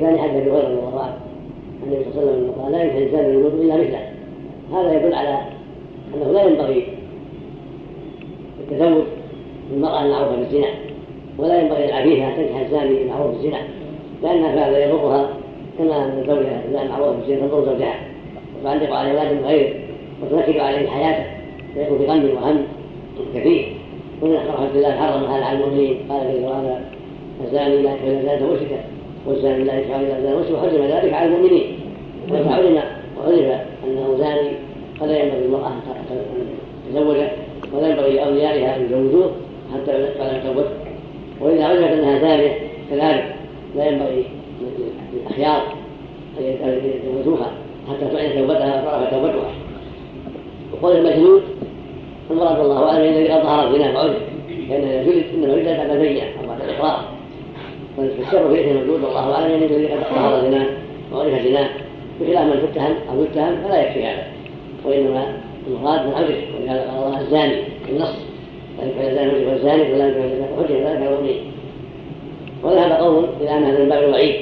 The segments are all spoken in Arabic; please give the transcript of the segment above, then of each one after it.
هريره رضي الله عنه النبي صلى الله عليه وسلم قال لا ينتهي الانسان من الوضوء إلا مثله. هذا يدل على أنه لا ينبغي التزوج بالمراه المعروفه بالزنا ولا ينبغي للعفيفه أن تنكح الزاني المعروف بالزنا لأن هذا يضرها كما ان زوجها إذا معروف بالزنا تضر زوجها. وتعلق على أولاد من غيره وتنكد عليه حياته فيكون في غم وهم كثير. ومن رحمه الله حرم هذا على المؤمنين قال في القران الزاني لا يكفي الا مشركا لا يكفي إلا زاد مشركا وحرم ذلك على المؤمنين. وعلم وعرف أنه زاني فلا ينبغي للمراه أن تتزوجه ولا ينبغي لأوليائها أن يزوجوه حتى بعد التوبه وإذا علمت أنها زانية كذلك لا ينبغي للأخيار أن يزوجوها حتى تعلن توبتها وتعرف توبتها. وقول المجنون المراد الله اعلم الذي قد ظهر الزنا وعرف لأن اذا جلد انما جلد بعد البينه أو بعد الاقرار فالشر في الاثم موجود والله أعلم الذي قد ظهر الزنا وعرف الزنا بخلاف من تتهم أو يتهم فلا يكفي هذا. وإنما المراد من عرف ولهذا قال الله الزاني النص. ذلك الزاني حجب الزاني وذلك حجب ذلك المؤمن وذهب قوم إلى أن هذا من باب الوعيد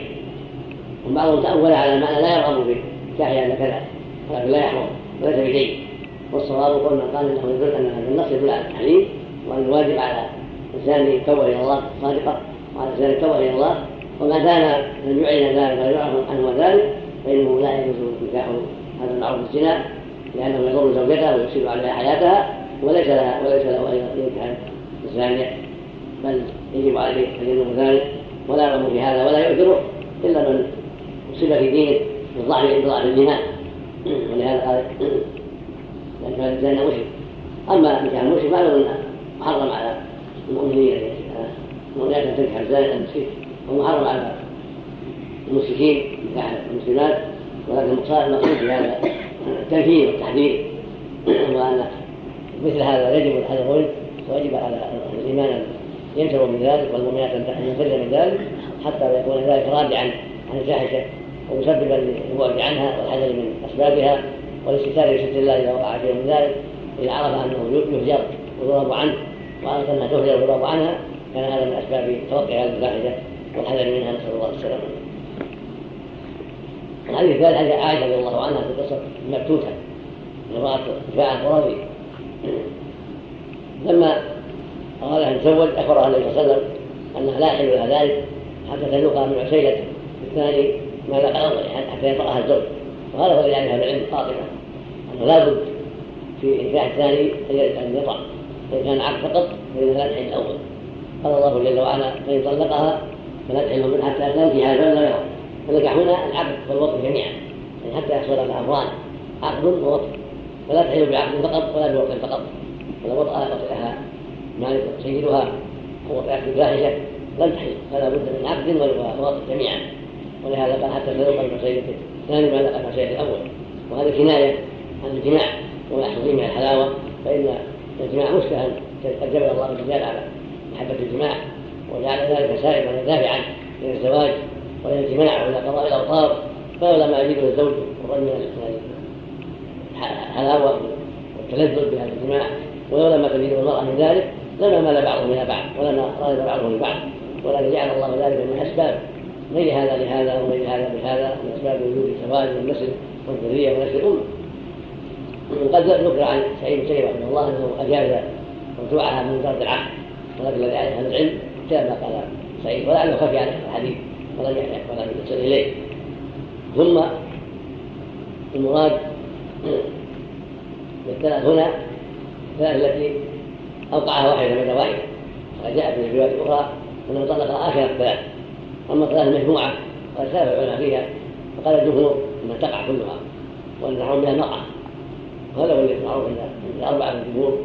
وبعضهم تأول على معنى لا يرغب به. كاحيا كذا. ولكن لا يحرم وليس بشيء. والصواب قول من قال إنه يدل أن هذا النص يدل على التحريم وأن الواجب على الانسان يتوب إلى الله صادقا. الانسان يتوب إلى الله. وما دام لم يعلن ذلك ولا يعرف عنه ذلك فإنه لا يجوز نكاح هذا المعروف الزنا لأنه يضر زوجته ويفسد عليها حياتها وليس لها وليس له ان ينكح الزانية. بل يجب عليه أن ينظر ذلك ولا في هذا ولا يؤثره إلا من أصيب في دينه بالضعف عند ضعف ولهذا قال لأن الزنا مشرك. أما نكاح المشرك معلوم محرم على المؤمنين. أن تنكح الزاني المشرك ومحرم على المشركين نكاح المسلمات ولكن المقصود في هذا التنفيذ والتحذير. وأن مثل هذا يجب الحذر ويجب على الإيمان أن ينشروا من ذلك والمؤمنات أن ينفر من ذلك حتى يكون ذلك رادعا عن الفاحشة ومسببا للبعد عنها والحذر من أسبابها والاستتار بستر الله إذا وقع شيء من ذلك. اذا عرف أنه يهجر ويضرب عنه وعرف انها تهجر ويضرب عنها كان هذا من أسباب توقع هذه الفاحشه والحذر منها نسأل الله السلامة. الحديث الثالث حديث عائشة رضي الله عنها في قصه مبتوته امراه دفاع القرظي لما اراد أن تتزوج اخبرها النبي صلى الله عليه وسلم أنها لا يحل لها ذلك حتى تذوق من عسيلته الثاني ما ذاق حتى يطأها الزوج. وهذا هو يعني أهل العلم قاطبه أنه لا بد في النكاح الثاني ان يطع فان كان عقد فقط فإنه لا تحل الأول قال الله جل وعلا فإن طلقها فلا تحل منه حتى تنكح زوجا غيره فالنكاح هنا العقد والوطن جميعا يعني حتى يحصل لها امران عقد ووطن فلا تحل بعقد فقط ولا بوطن فقط. فلو وطأ وطئها مالك سيدها أو وطئت بفاحشه لم تحل فلا بد من عقد ووطن جميعا. ولهذا قال حتى تذوق من سيدته ثاني ما ذكر الشيء الأول. وهذا كناية عن الجماع وما يحصل فيه من الحلاوة فإن الجماع مستهل قد جبل الله الرجال على محبه الجماع وجعل ذلك سائغا دافعا إلى الزواج وإلى الجماع وإلى قضاء الأوطار فلولا ما يزيده الزوج والرجل من الحلاوه والتلذذ بهذا الجماع. ولولا ما تزيده المرأة من ذلك لما مال بعضهم إلى بعض ولما راد بعضهم لبعض ولكن جعل الله ذلك من أسباب غير هذا لهذا وغير هذا بهذا من أسباب وجود الزواج والنسل والذرية ونسل الامه وقد ذكر عن سعيد بن رحمه الله أنه اجاز رجوعها من مجرد العقد الذي عليه أهل العلم كان ما قال. سعيد ولعله خفي عليه الحديث. ولم يحيى ولم يصل إليه. ثم المراد بالثلاث هنا الثلاث التي أوقعها واحدة بعد واحدة وقد جاء في الروايات الأخرى انه طلق آخر الثلاث. أما الثلاث المجموعة قد العلماء فيها. فقال الجمهور أنها تقع كلها. نحرم بها المراه وهذا هو الذي معروف عند الأربعة من الجمهور.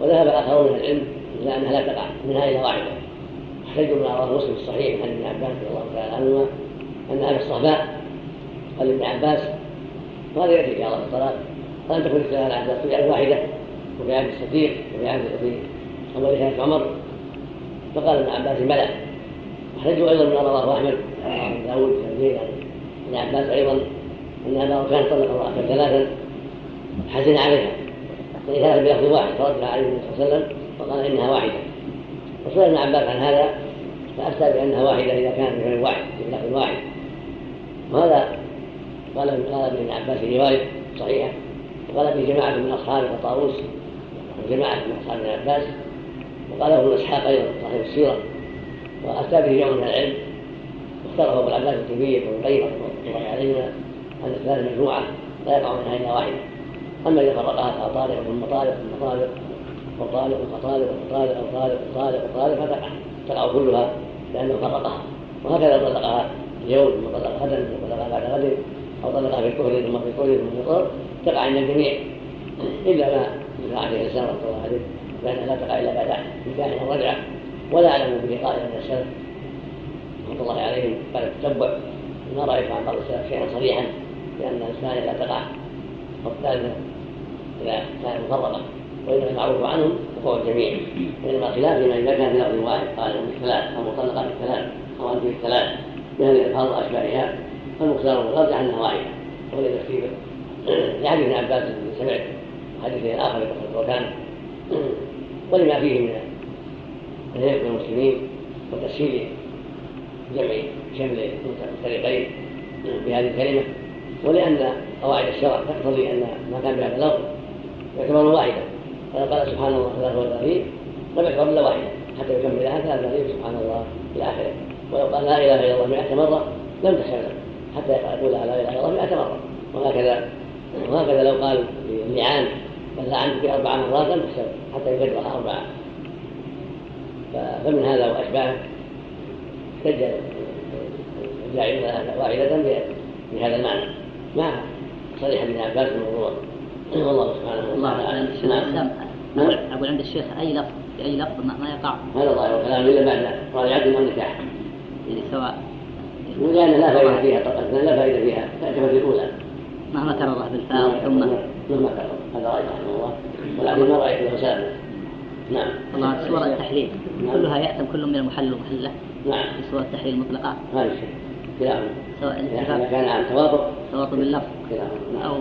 وذهب الاخرون من العلم إلى أنها لا تقع. منها إلى واحدة احتجوا من رواه مسلم الصحيح عن ابن عباس رضي الله تعالى عنهما أن ابي الصهباء قال ابن عباس ماذا يأتيك يا الله الصلاة؟ قال تكون الثلاث عباس في عهد واحدة وفي عهد الصديق وفي عهد في اول كانت عمر. فقال ابن عباس بلى. احتجوا أيضا من رواه أحمد عن داوود ابن عباس أيضا أن ابا كان طلق امراته ثلاثا حزن عليها. فإذا بلفظ واحد فردها عليه النبي صلى الله عليه وسلم وقال إنها واحدة. وسئل ابن عباس عن هذا فافتى بأنها واحدة إذا كانت بفعل واحد بلفظ واحد. وهذا قال قال ابن عباس رواية صحيحة. وقال به جماعة من اصحابه كطاووس وجماعه من أصحاب ابن عباس. وقاله ابن إسحاق أيضا صاحب السيرة. واتى به جمع من العلم. واختاره أبو العباس التيميه وابن القيم رحمة الله عليهما. ان الثلاث مجموعة لا يقع منها إلا واحدة. أما إذا فرقها فطارق ثم طارق ثم طارق وطالق وطالق وطالق وطالق وطالق وطالق فتقع تقع كلها لأنه فرقها وهكذا طلقها اليوم ثم طلق غدا ثم طلقها بعد غد أو طلقها في الكفر ثم في الكفر ثم في الكفر تقع عند الجميع. إلا ما نكاح عليه الإنسان رحمه الله عليه فانها لا تقع إلا بعد نكاح أو رجعه ولا أعلم به قائلا من السلف رحمة الله عليهم قال التتبع ما رأيت عن بعض السلف شيئا صريحا. لأن الثانية لا تقع والثالثه اذا كانت مفرقة. وانما المعروف عنهم وهو الجميع وانما خلاف فيما اذا كان في لفظ واحد قال الثلاث أو مطلقة الثلاث أو أنت الثلاث بهذه الألفاظ وأشباهها. فالمختار والراجح انها واحدة وليس في لحديث ابن عباس الذي سمعت حديث آخر يقول وكان ولما فيه من الهيئه المسلمين وتسهيل جمع شمل الفريقين بهذه الكلمة. ولأن قواعد الشرع تقتضي أن ما كان بهذا اللفظ يعتبر واحدا. قال سبحان الله ثلاثة وثلاثين لم يكفر إلا واحدة حتى يكملها ثلاثة وثلاثين سبحان الله إلى آخره. ولو قال لا إله إلا الله مئة مرة لم تحسب حتى يقول لا إله إلا الله مئة مرة. وهكذا وهكذا لو قال اللعان بل عندك أربع مرات لم تحسب حتى يكررها أربعة فمن هذا وأشباهه سجل الجاعل واحدة بهذا المعنى. مع صريح ابن عباس الموضوع. والله سبحانه وتعالى. نعم. نعم. أقول عند الشيخ أي لفظ بأي لفظ ما يقع؟ هذا ظاهر الكلام إلا بعد من النكاح يعني سواء لأن لا فائدة فيها فقط. لا فائدة فيها. في الأولى. مهما كرر بالفاء ثم مهما كرر. هذا رأي رحمه الله. ولكن ما رأيت له نعم. الله صور التحليل. نعم. كلها يأتم كل من المحل ومحلة. نعم. في صور التحليل المطلقة هذا الشيء. كلاهما سواء إذا كان عن توافق توافق باللفظ. كلاهما أو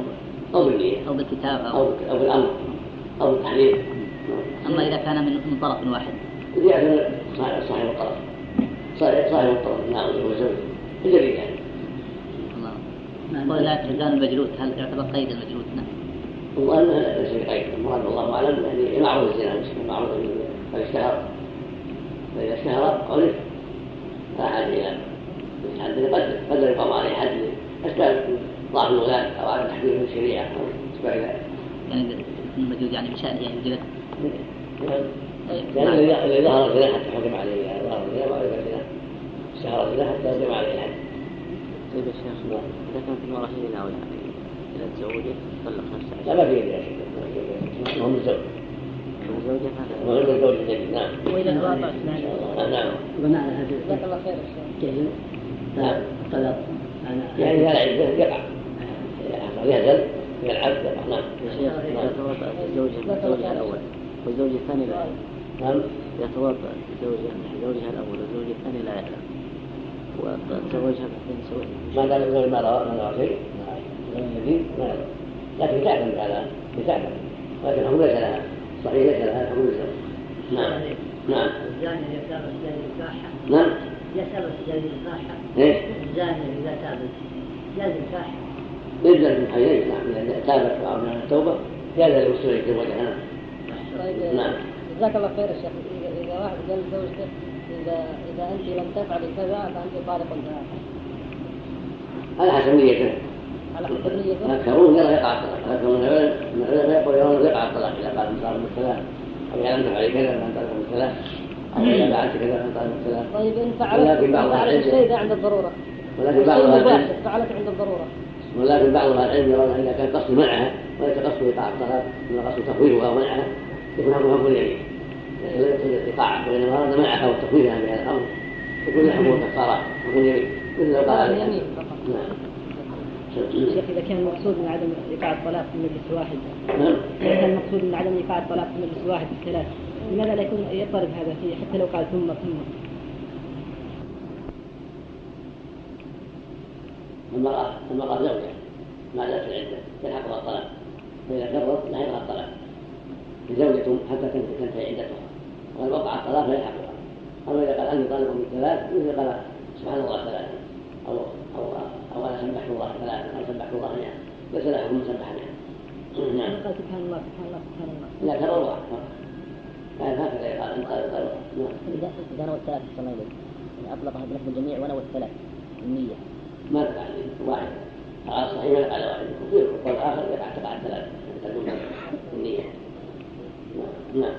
أو بالنية. أو بالكتاب أو أو بالأمر. أو بالتحليل أما إذا كان من طرف واحد. زيادة صاحب الطرف. صاحب الطرف. نعم هو زوج إلا الرجال قول لا تزال المجلود هل يعتبر قيد المجلود نعم. والله أنه ليس بقيد المراد والله أعلم. يعني معروف الزنا معروف قد اشتهر. فاذا اشتهر عرف لا حاجة إلى حد قد قد يقام عليه حد. اسباب ضعف الولاة أو عدم تحكيم الشريعة أو اسباب ذلك. يعني المجلود يعني بشأن يعني جلد لأن الذي ظهر الزنا حتى حكم عليه ظهر الزنا وعرف الزنا اشتهر الزنا حتى حكم عليه الحد طيب يا شيخ إذا كانت المرأة هي الأولى إذا تزوجت طلق نفسها لا ما في يا شيخ. هو من زوج من هذا؟ من زوج الجديد نعم. وإذا تواطأت نعم. نعم. بمعنى هذا. جزاك الله خير جهل نعم. طلق. يعني إذا العدة يقع. يهزل. يلعب يقع نعم. إذا زوجها زوجها الأول والزوج الثاني لا. يعلم نعم. إذا تواطأ زوجها زوجها الأول والزوج الثاني لا يعلم وتزوجها بعدين سوى. ما دام الزوج ما روى ما روى شيء. الجديد ما يروى لكن تعلم تعلم ولكن الحكم ليس لها صحيح ليس لها ليس نعم. نعم. الزاني إذا تاب الزاني الفاحة نعم. يسأل الزاني الفاحة إيش؟ الزاني إذا تاب الزاني الفاحة يلزم من حيين نعم إذا تابت وعمل التوبة يلزم المسلم يتزوجها طيب نعم. جزاك الله خير يا شيخ. إذا, إذا واحد قال لزوجته إذا إذا أنت لم تفعلي كذا فأنت طالق ثلاثة على حسب نيته. على حسب نيته. أكثرون يرى يقع الطلاق من العلماء يقول يرون يقع الطلاق إذا قال صار بالثلاث أو إذا لم تفعلي كذا فأنت طالق بالثلاث أو إذا فعلت كذا فأنت طالق بالثلاث طيب إن فعلت فعلت ده عند الضرورة. ولكن بعض فعلت عند الضرورة. ولكن بعض أهل العلم يرون أن كان قصد منعها وليس قصد ايقاع الطلاق إنما قصد تفويضها ومنعها يكون حكم حكم اليمين ليس يقصد الايقاع وإنما أراد منعها وتفويضها بهذا الأمر. يكون حكم كفاره حكم اليمين مثل لو قال. نعم. شيخ إذا كان المقصود من عدم إيقاع الطلاق في مجلس واحد نعم. إذا كان المقصود من عدم إيقاع الطلاق في مجلس واحد بالثلاث لماذا لا يكون يضطرب هذا فيه حتى لو قال ثم ثم؟ المرأة المرأة زوجة ما زالت العدة يلحقها الطلاق. فإذا كررت لا يلحق الطلاق. زوجة حتى تنتهي عدتها وقد وقع الطلاق لا يلحقها. أما إذا قال أني طالق بالثلاث مثل قال سبحان الله ثلاثة أو أو أو قال سبحت الله ثلاثة قال سبحت الله مئة. ليس له حكم سبح مئة. نعم. قال سبحان الله سبحان الله سبحان الله. لا لا هكذا يقال انت قال نعم إذا إذا نوى الثلاث صلى الله عليه وسلم أطلقها بلفظ الجميع ونوى الثلاث النية. ما تقع واحد. قال صحيح ما على واحد. وفي القول الآخر يقع تقع الثلاث تكون النية نعم. نعم.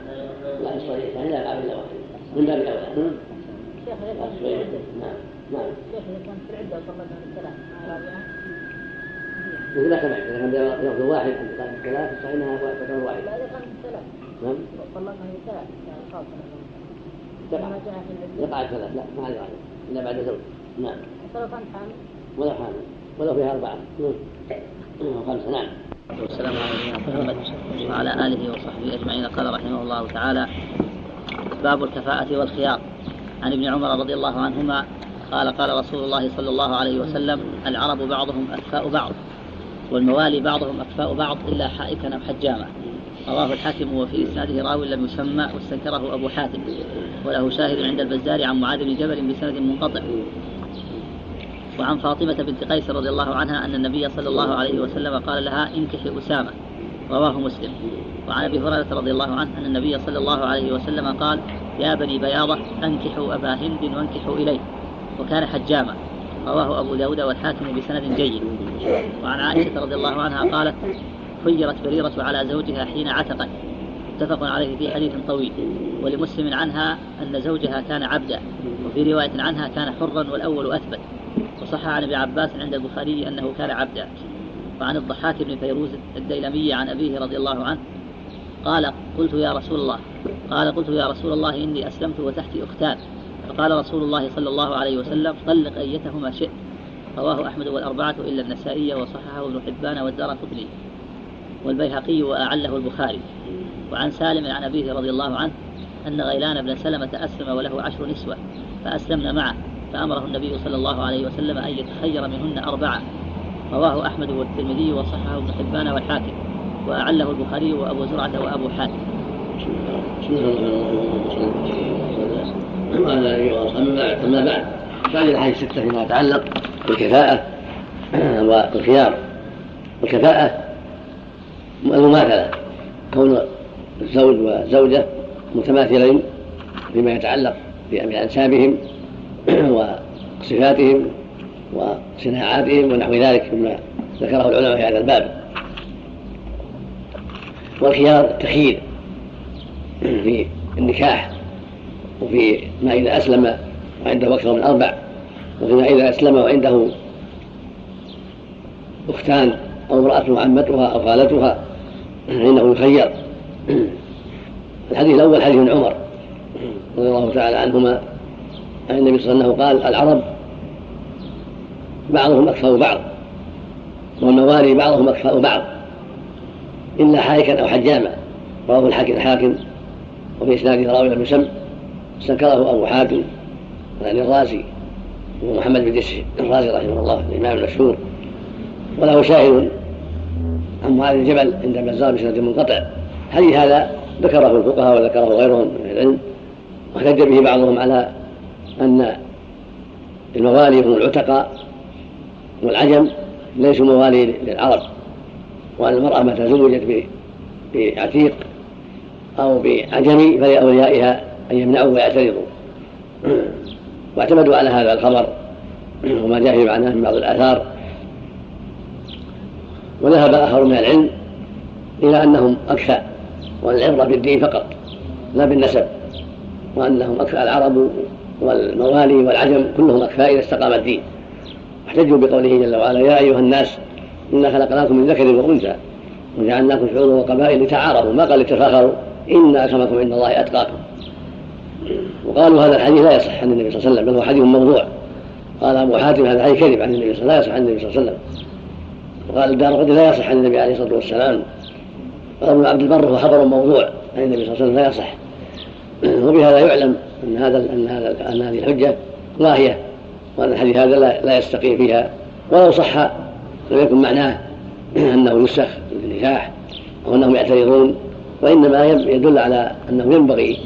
لا الصحيح الثاني لا يقع إلا واحد من باب الصحيح العدة نعم. نعم. شيخ إذا كان في العدة وطلقها بالثلاث رابعة مثل كما إذا كان لفظ واحد. قال الثلاث فإنها تعتبر واحدة لا إذا كان نعم. يعني خاصة. تقع ما جاء في العدة. يقع الثلاث لا ما عليه إلا بعد زوج. نعم. ولا حامل ولو فيها أربعة. نعم. خمسة. نعم. والسلام على نبينا محمد وعلى آله وصحبه أجمعين. قال رحمه الله تعالى باب الكفاءة والخيار عن ابن عمر رضي الله عنهما قال قال رسول الله صلى الله عليه وسلم العرب بعضهم أكفاء بعض والموالي بعضهم أكفاء بعض إلا حائكا أو حجاما رواه الحاكم وفي إسناده راوي لم يسمى واستنكره أبو حاتم. وله شاهد عند البزار عن معاذ بن جبل بسند منقطع. وعن فاطمة بنت قيس رضي الله عنها أن النبي صلى الله عليه وسلم قال لها إنكحي أسامة رواه مسلم. وعن أبي هريرة رضي الله عنه أن النبي صلى الله عليه وسلم قال يا بني بياضة أنكحوا أبا هند وانكحوا إليه. وكان حجاما. رواه أبو داود والحاكم بسند جيد. وعن عائشة رضي الله عنها قالت خيرت بريرة على زوجها حين عتقت. متفق عليه في حديث طويل. ولمسلم عنها أن زوجها كان عبدا. وفي رواية عنها كان حرا والأول أثبت. وصح عن ابن عباس عند البخاري أنه كان عبدا. وعن الضحاك بن فيروز الديلمي عن أبيه رضي الله عنه قال قلت يا رسول الله قال قلت يا رسول الله إني أسلمت وتحتي أختان. فقال رسول الله صلى الله عليه وسلم طلق أيتهما شئت. رواه أحمد والأربعة إلا النسائي وصححه ابن حبان والدار قطني والبيهقي وأعله البخاري. وعن سالم عن أبيه رضي الله عنه أن غيلان بن سلمة أسلم وله عشر نسوة فأسلمن معه. فأمره النبي صلى الله عليه وسلم أن يتخير منهن أربعة. رواه أحمد والترمذي وصححه ابن حبان والحاكم. وأعله البخاري وأبو زرعة وأبو حاتم. واصحابه بعد فهذه الاحاديث السته فيما يتعلق بالكفاءه والخيار الكفاءه المماثله كون الزوج والزوجه متماثلين فيما يتعلق بانسابهم وصفاتهم وصناعاتهم ونحو ذلك مما ذكره العلماء في هذا الباب. والخيار التخيير في النكاح وفي ما إذا أسلم وعنده أكثر من أربع وفيما إذا أسلم وعنده أختان أو امرأة عمتها أو خالتها فإنه يخير. الحديث الأول حديث عمر رضي الله تعالى عنهما عن النبي صلى الله عليه وسلم قال العرب بعضهم أكثر بعض والموالي بعضهم أكثر بعض إلا حائكا أو حجاما رواه الحاكم الحاكم وفي إسناده راوي لم يسم استنكره أبو حاتم يعني الرازي ومحمد بن دش الرازي رحمه الله الإمام المشهور وله شاهد عن معاذ الجبل عند البزار بسند منقطع. حديث هذا ذكره الفقهاء وذكره غيرهم من العلم؟ واحتج به بعضهم على أن الموالي هم العتقاء والعجم ليسوا موالي للعرب وأن المرأة متى زوجت بعتيق أو بعجمي فلأوليائها أن يمنعوا ويعترضوا. واعتمدوا على هذا الخبر وما جاء في معناه من بعض الآثار. وذهب آخر من العلم إلى أنهم أكفى وأن العبرة بالدين فقط لا بالنسب وأنهم أكفى العرب والموالي والعجم كلهم أكفى إذا استقام الدين. احتجوا بقوله جل وعلا يا أيها الناس إنا خلقناكم من ذكر وأنثى وجعلناكم شعوبا وقبائل لتعارفوا ما قال لتفاخروا؟ إن أكرمكم عند الله أتقاكم. وقالوا هذا الحديث لا يصح عن النبي صلى الله عليه وسلم بل هو حديث موضوع. قال أبو حاتم هذا الحديث كذب عن النبي صلى الله عليه وسلم لا يصح عن النبي صلى الله عليه وسلم. وقال الدار قد لا يصح عن النبي عليه الصلاة والسلام. قال ابن عبد البر هو خبر موضوع عن النبي صلى الله عليه وسلم لا يصح. وبهذا يعلم أن هذا أن هذا أن هذه الحجة لاهية وأن الحديث هذا لا, لا يستقيم فيها. ولو صح لم يكن معناه أنه يسخ بالنكاح أو أنهم يعترضون وإنما يدل على أنه ينبغي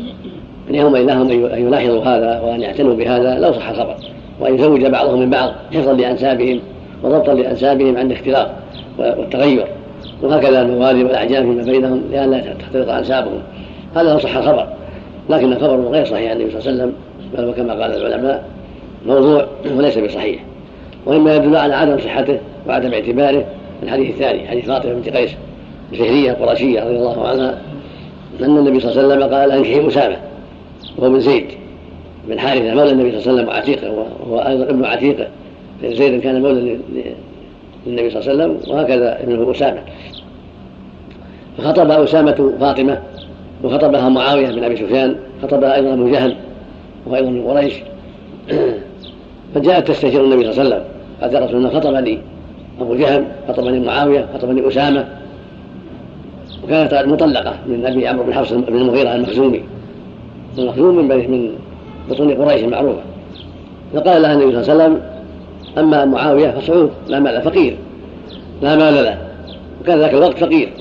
يهم لهم أن يلاحظوا هذا وأن يعتنوا بهذا. لو صح الخبر وأن يزوج بعضهم من بعض حفظا لأنسابهم وضبطا لأنسابهم عند اختلاط والتغير. وهكذا الموالي والأعجام فيما بينهم لئلا تختلط أنسابهم. هذا هو صح الخبر لكن الخبر غير صحيح عن النبي صلى الله عليه وسلم بل وكما قال العلماء موضوع وليس بصحيح. ومما يدل على عدم صحته وعدم اعتباره الحديث الثاني حديث فاطمة بنت قيس الفهرية القرشية رضي الله عنها أن النبي صلى الله عليه وسلم قال أنكحي أسامة وهو من زيد بن حارثة مولى النبي صلى الله عليه وسلم وعتيقة وهو أيضا ابن عتيقة زيد كان مولى للنبي صلى الله عليه وسلم وهكذا ابنه أسامة. فخطب أسامة فاطمة وخطبها معاوية بن أبي سفيان خطبها أيضا أبو جهل وهو أيضا من قريش. فجاءت تستشير النبي صلى الله عليه وسلم قالت يا خطبني أبو جهل خطبني معاوية خطبني أسامة. وكانت مطلقة من أبي عمرو بن حفص بن المغيرة المخزومي. المخزوم من من بطون قريش المعروفة. فقال لها النبي صلى الله عليه وسلم أما معاوية فصعود لا مال فقير. لا مال له. وكان ذاك الوقت فقير.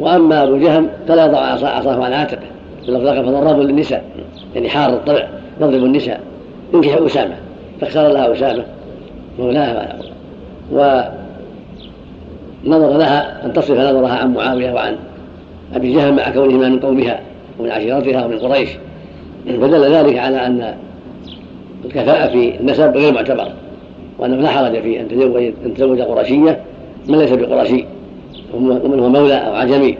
وأما أبو جهم فلا يضع عصاه عن عاتقه. في لفظ فضرب للنساء يعني حار الطبع يضرب النساء ينكح أسامة فاختار لها أسامة مولاها ونظر لها أن تصرف نظرها عن معاوية وعن أبي جهل مع كونهما من قومها ومن عشيرتها ومن قريش. فدل ذلك على أن الكفاءة في النسب غير معتبرة وأنه لا حرج في أن تزوج أن تزوج قرشية من ليس بقرشي ومن هو مولى أو عجمي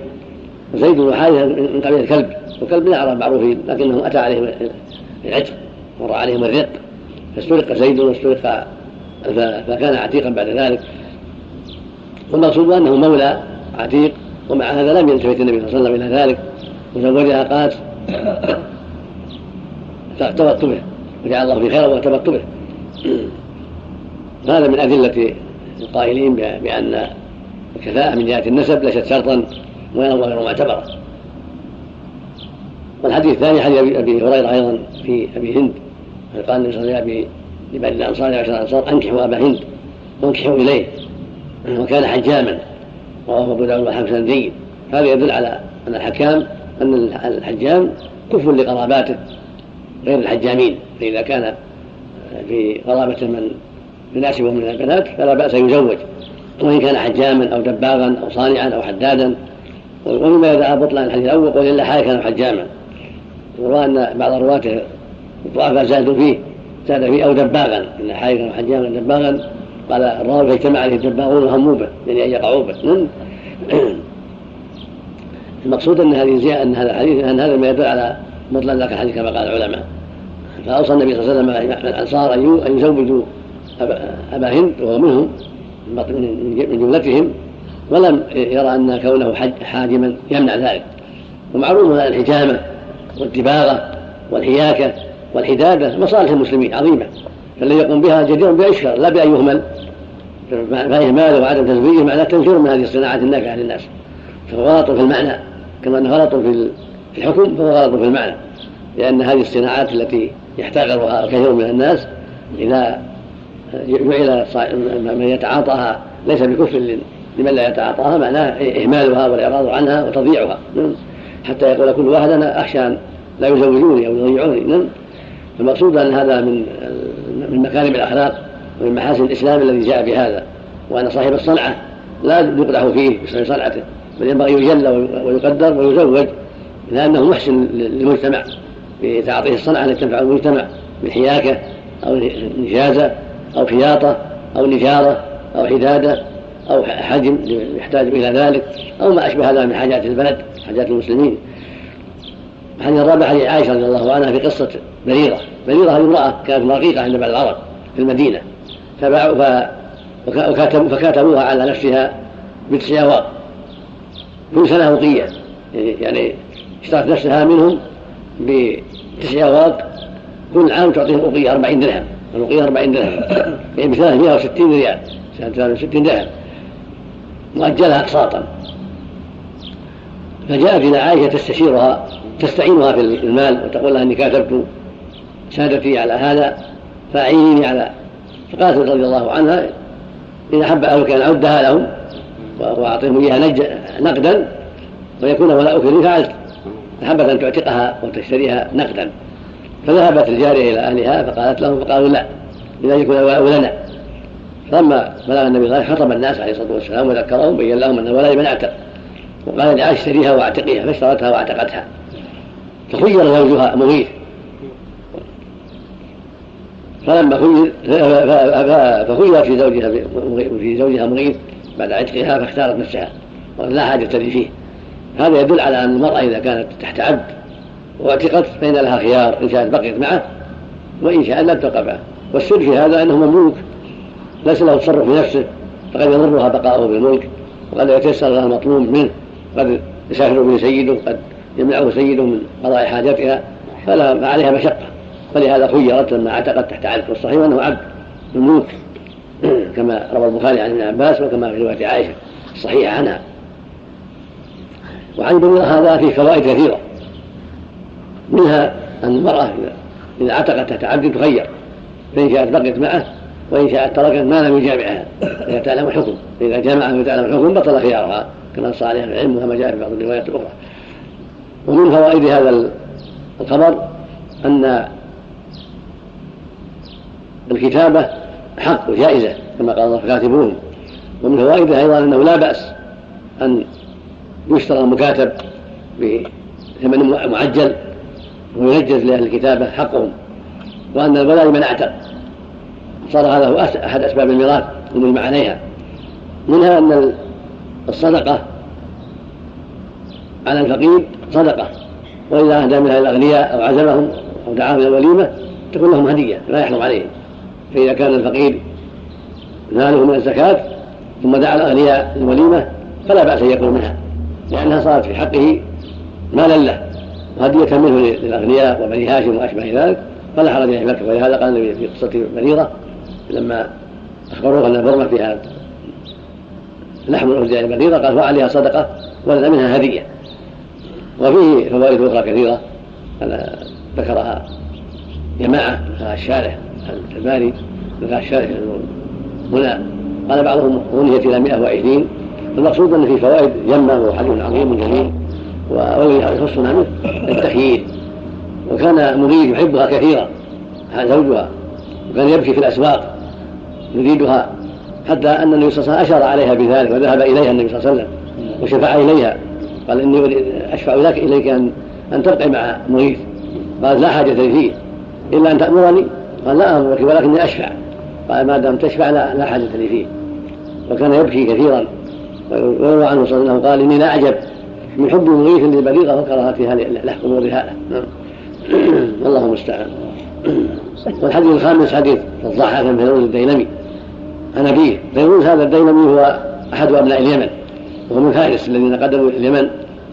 وزيد بن حارثة من قبيلة الكلب والكلب من العرب معروفين لكنه أتى عليهم العتق مر عليهم الرق. فاسترق زيد واسترق فكان عتيقا بعد ذلك. والمقصود أنه مولى عتيق ومع هذا لم يلتفت النبي صلى الله عليه وسلم إلى ذلك. وزوجها قالت ارتبطت به وجعل الله في خير وارتبطت به هذا من أدلة القائلين بأن الكفاءة من جهة النسب ليست شرطا ولا غير معتبرة والحديث الثاني حديث أبي هريرة أيضا في أبي هند قال النبي صلى الله عليه وسلم الأنصار عشر الأنصار أنكحوا أبا هند وأنكحوا إليه وكان حجاما رواه أبو داود وحسن جيد. هذا يدل على أن الحكام أن الحجام كف لقراباته غير الحجامين. فإذا كان في قرابة من يناسبه من البنات فلا بأس يزوج. وإن كان حجاما أو دباغا أو صانعا أو حدادا. ومما يدعى بطلان الحديث الأول قول إلا حاجة كان حجاما. وروى أن بعض رواته الضعفاء زادوا فيه زاد فيه أو دباغا. إن حاجة كان حجاما دباغا. قال الراوي فاجتمع عليه الدباغون وهموا به يعني أن يقعوا به. نعم. المقصود أن هذه أن هذا الحديث أن هذا ما يدل على ذاك الحديث كما قال العلماء. فأوصى النبي صلى الله عليه وسلم الأنصار أن يزوجوا أبا هند وهو منهم. من جملتهم ولم يرى أن كونه حاجما يمنع ذلك. ومعروف أن الحجامة والدباغة والحياكة والحدادة مصالح المسلمين عظيمة. فالذي يقوم بها جدير بأشهر لا بأن يهمل فإهماله وعدم تزويجه معناه تنفير من هذه الصناعات النافعة للناس. فهو غلط في المعنى. كما أنه غلط في الحكم فهو غلط في المعنى. لأن هذه الصناعات التي يحتقرها الكثير من الناس إذا جعل من يتعاطاها ليس بكف لمن لا يتعاطاها معناه إهمالها والإعراض عنها وتضييعها. حتى يقول كل واحد أنا أخشى أن لا يزوجوني أو يضيعوني. المقصود أن هذا من من مكارم الأخلاق ومن محاسن الإسلام الذي جاء بهذا وأن صاحب الصنعة لا يقدح فيه بصنع صنعته بل ينبغي يجل ويقدر ويزوج لأنه محسن للمجتمع بتعاطيه الصنعة التي تنفع المجتمع من حياكة أو نجازة أو خياطة أو نجارة أو حدادة أو حجم يحتاج إلى ذلك أو ما أشبه هذا من حاجات البلد حاجات المسلمين. الحديث الرابع حديث عائشة رضي الله عنها في قصة بريرة. بريرة هذه امرأة كانت رقيقة عند بعض العرب في المدينة. فباعوا فكاتبوها على نفسها بتسع أواق كل سنة وقية يعني اشترت نفسها منهم بتسع أواق كل عام تعطيهم أوقية أربعين درهم. الوقية أربعين درهم. يعني ب 360 ريال. 360 درهم. مؤجلها أقساطا. فجاءت إلى عائشة تستشيرها تستعينها في المال وتقول لها إني كاتبت سادتي على هذا فأعينيني على. فقالت رضي الله عنها إذا حب أهلك أن أعدها لهم وأعطيهم إياها نقدا ويكون ولاؤك لي فعلت. فحبت أن تعتقها وتشتريها نقدا. فذهبت الجارية إلى أهلها فقالت لهم فقالوا لا إذا يكون الولاء لنا فلما بلغ النبي صلى الله عليه وسلم خطب الناس عليه الصلاة والسلام وذكرهم بين لهم أن الولاء من اعتق وقال لعائشة اشتريها واعتقيها فاشترتها واعتقتها. فخير زوجها مغيث. فلما خير في زوجها في زوجها مغيث بعد عتقها فاختارت نفسها. لا حاجة لي فيه. هذا يدل على أن المرأة إذا كانت تحت عبد واعتقت فإن لها خيار إن شاءت بقيت معه وإن شاءت لم تبقى معه. والسر في هذا أنه مملوك ليس له تصرف في نفسه فقد يضرها بقاؤه بالملك وقد يتيسر لها المطلوب منه قد يسافر به سيده قد يمنعه سيده من قضاء حاجتها فلا فعليها مشقة. فلهذا خيرت لما اعتقد تحت عبد والصحيح أنه عبد مملوك كما روى البخاري عن ابن عباس وكما في رواية عائشة الصحيحة عنها. وعن هذا فيه فوائد كثيرة. منها أن المرأة إذا اعتقت تحت عبد فإن شاءت بقيت معه وإن شاءت تركت ما لم يجامعها إذا تعلم الحكم. فإذا جامعها وتعلم الحكم بطل خيارها كما نص عليها العلم وكما جاء في بعض الروايات الأخرى. ومن فوائد هذا الخبر أن الكتابة حق وجائزة كما قال الله فكاتبوهم ومن فوائدها أيضا أنه لا بأس أن يشترى المكاتب بثمن معجل وينجز لأهل الكتابة حقهم وأن الولاء من أعتق. صار هذا هو أحد أسباب الميراث المجمع عليها. منها أن الصدقة على الفقير صدقة. وإذا أهدى منها الأغنياء أو عزمهم أو دعاهم إلى الوليمة تكون لهم هدية لا يحرم عليهم. فإذا كان الفقير ماله من الزكاة ثم دعا الأغنياء للوليمة فلا بأس أن يكون منها لأنها صارت في حقه مالا له. وهدية منه للأغنياء وبني هاشم وأشبه ذلك فلا حرج في مكة ولهذا قال النبي في قصة بريرة لما أخبروه أن البرمة فيها لحم الأرجاء البريرة قال وعليها صدقة ولنا منها هدية. وفيه فوائد أخرى كثيرة ذكرها جماعة ذكرها الشارح الكلماني ذكرها الشارح هنا. قال بعضهم غنيت إلى 120 المقصود أن في فوائد جمة وهو حديث عظيم جميل. والذي يخصنا منه التخيير وكان مريد يحبها كثيرا زوجها. وكان يبكي في الأسواق يريدها حتى أن النبي صلى الله عليه وسلم أشار عليها بذلك وذهب إليها النبي صلى الله عليه وسلم وشفع إليها. قال إني أشفع لك إليك أن أن تبقي مع مريد قال لا حاجة لي فيه إلا أن تأمرني. قال لا أمرك ولكني أشفع. قال ما دام تشفع لا, لا حاجة لي فيه. وكان يبكي كثيرا. ويروى عنه صلى الله عليه وسلم قال إني لا أعجب. من حب مغيث للبليغة وكرهتها لأمورها والله المستعان. والحديث الخامس حديث الضحاك بن فيروز الديلمي. عن أبيه فيروز هذا الديلمي هو أحد أبناء اليمن وهو من فارس الذين قدموا اليمن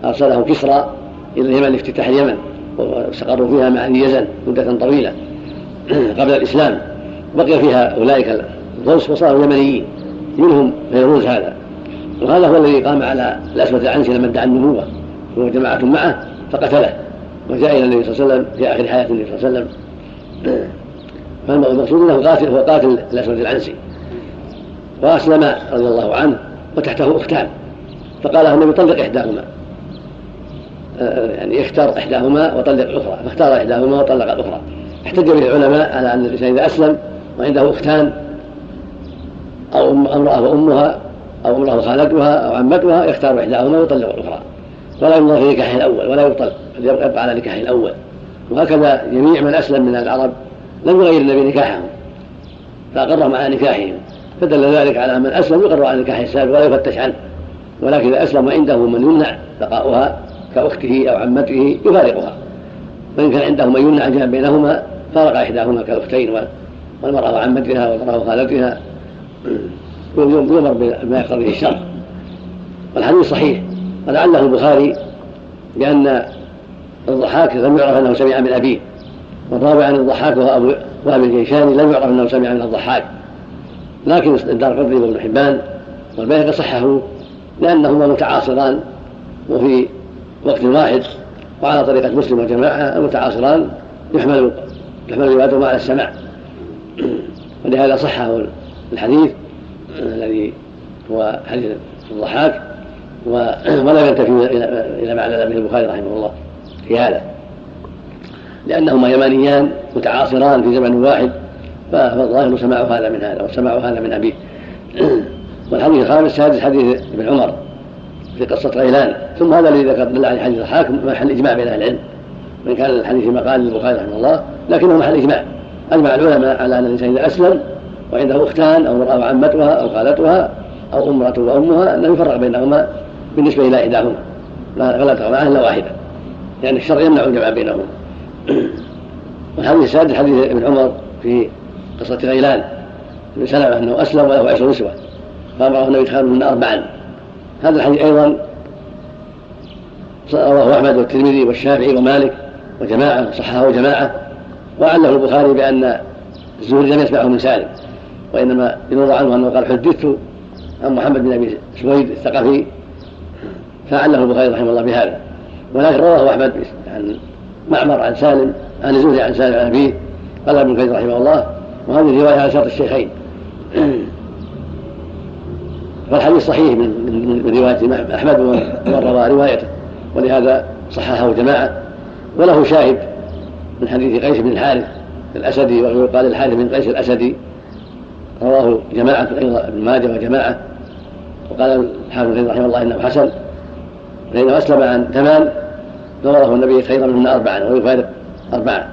أرسله كسرى إلى اليمن لافتتاح اليمن واستقروا فيها مع يزن مدة طويلة. قبل الإسلام بقي فيها أولئك الغوص وصاروا يمنيين. منهم فيروز هذا. وهذا هو الذي قام على الأسود العنسي لما ادعى النبوة هو جماعة معه فقتله وجاء إلى النبي صلى الله عليه وسلم في آخر حياة النبي صلى الله عليه وسلم. فالمقصود أنه قاتل هو قاتل الاسود العنسي وأسلم رضي الله عنه وتحته أختان. فقال له النبي طلق إحداهما. آه، يعني اختار إحداهما وطلق الاخرى فاختار إحداهما وطلق الاخرى احتج به العلماء على أن الإنسان إذا أسلم وعنده أختان أو أمرأة وأمها أو امرأة خالتها أو عمتها يختار إحداهما ويطلق الأخرى. ولا ينظر في نكاحه الأول ولا يبطل يبقى على نكاحه الأول. وهكذا جميع من أسلم من العرب لم يغير النبي نكاحهم فأقرهم على نكاحهم. فدل ذلك على من أسلم يقر على نكاح السابق ولا يفتش عنه. ولكن إذا أسلم وعنده من يمنع بقاؤها كأخته أو عمته يفارقها. وإن كان عنده من يمنع الجمع بينهما فارق إحداهما كالأختين والمرأة وعمتها والمرأة وخالتها. يؤمر بما يقتضيه الشرع. والحديث صحيح. ولعله البخاري بأن الضحاك لم يعرف أنه سمع من أبيه والرابع عن الضحاك وهو أبو وهب الجيشاني لم يعرف أنه سمع من الضحاك. لكن الدار قطري وابن حبان والبيهقي صححه لأنهما متعاصران وفي وقت واحد وعلى طريقة مسلم وجماعة المتعاصران يحمل يحمل روايتهما على السماع. ولهذا صحه الحديث الذي هو حديث الضحاك ولا ينتفي إلى ما على به البخاري رحمه الله في هذا؟ لأنهما يمانيان متعاصران في زمن واحد فالظاهر سماع هذا من هذا وسماع هذا من أبيه. والحديث الخامس شهادة حديث ابن عمر في قصة غيلان ثم هذا الذي ذكر دل عليه حديث الحاكم محل إجماع بين أهل العلم. وإن كان الحديث مقال للبخاري رحمه الله لكنه محل إجماع. أجمع العلماء على أن الإنسان إذا أسلم وعنده أختان أو امرأة وعمتها أو خالتها أو أمرة وأمها أنه يفرق بينهما بالنسبة إلى إحداهما. فلا تقرأ إلا واحدة. يعني الشرع يمنع الجمع بينهما. والحديث السادس حديث ابن عمر في قصة غيلان. بن سلمة أنه أسلم وله عشر نسوة. فأمره النبي يدخل من أربعا هذا الحديث أيضا رواه أحمد والترمذي والشافعي ومالك وجماعة صححه جماعة. وعله البخاري بأن الزهري لم يسمعه من سالم. وإنما يروى عنه أنه قال حدثت عن محمد بن أبي سويد الثقفي فعله البخاري رحمه الله بهذا. ولكن رواه أحمد عن معمر عن سالم عن الزهري عن سالم عن أبيه قال ابن كثير رحمه الله وهذه رواية على شرط الشيخين. فالحديث صحيح من رواية أحمد ومن روى روايته ولهذا صححه جماعة وله شاهد من حديث قيس بن الحارث الأسدي ويقال الحارث بن قيس الأسدي رواه جماعة أيضا ابن ماجه وجماعة وقال الحافظ رحمه الله إنه حسن. فإنه أسلم عن ثمان نظره النبي خيرا منهن أربعا ويفارق أربعة.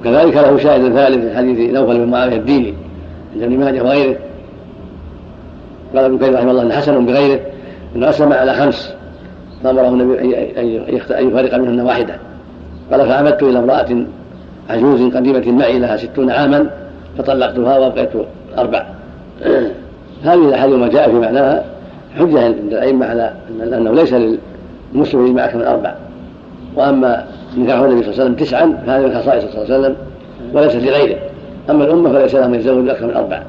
وكذلك له شاهد ثالث من حديث نوفل بن معاوية الديني عند ابن ماجه وغيره. قال ابن كثير رحمه الله إنه حسن بغيره إنه أسلم على خمس. فامره النبي أن يفارق منهن واحدة. قال فعمدت إلى امرأة عجوز قديمة معي لها ستون عاما فطلقتها وابقيت أربع هذه الاحاديث ما جاء في معناها حجة عند الأئمة على انه ليس للمسلم يجمع أكثر من أربع وأما نكاح النبي صلى الله عليه وسلم تسعا فهذا من خصائص صلى الله عليه وسلم وليست لغيره. أما الأمة فليس لهم يتزوج أكثر من أربع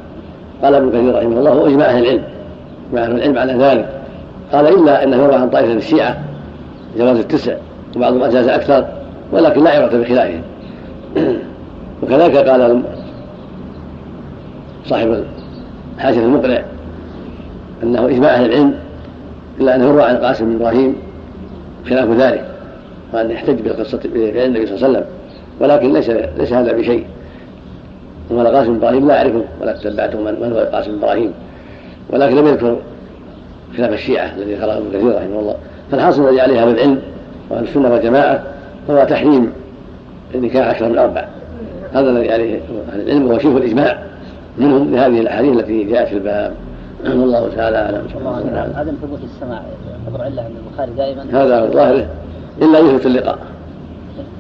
قال ابن كثير رحمه الله واجماع أهل العلم. إجماع أهل العلم على ذلك. قال إلا انه يروى عن طائفة الشيعة جواز التسع وبعضهم أجاز أكثر ولكن لا عبرة بخلافهم. وكذلك قال صاحب الحاشيه المقنع أنه إجماع أهل العلم إلا انه يروى عن قاسم بن إبراهيم خلاف ذلك وأن يحتج بقصه فعل النبي صلى الله عليه وسلم ولكن ليس ليس هذا بشيء. وقال قاسم بن إبراهيم لا أعرفه ولا تتبعته من هو قاسم بن إبراهيم ولكن لم يذكر خلاف الشيعة الذي ذكره ابن كثير رحمه الله. فالحاصل الذي عليه أهل العلم وأهل السنة والجماعة هو تحريم النكاح أكثر من أربع هذا الذي عليه أهل العلم وهو شبه الإجماع. منهم لهذه الأحاديث التي جاءت في الباب. والله تعالى أعلم. عدم ثبوت السماع. يعتبر عله عند البخاري دائما. هذا ظاهره. إلا يثبت اللقاء.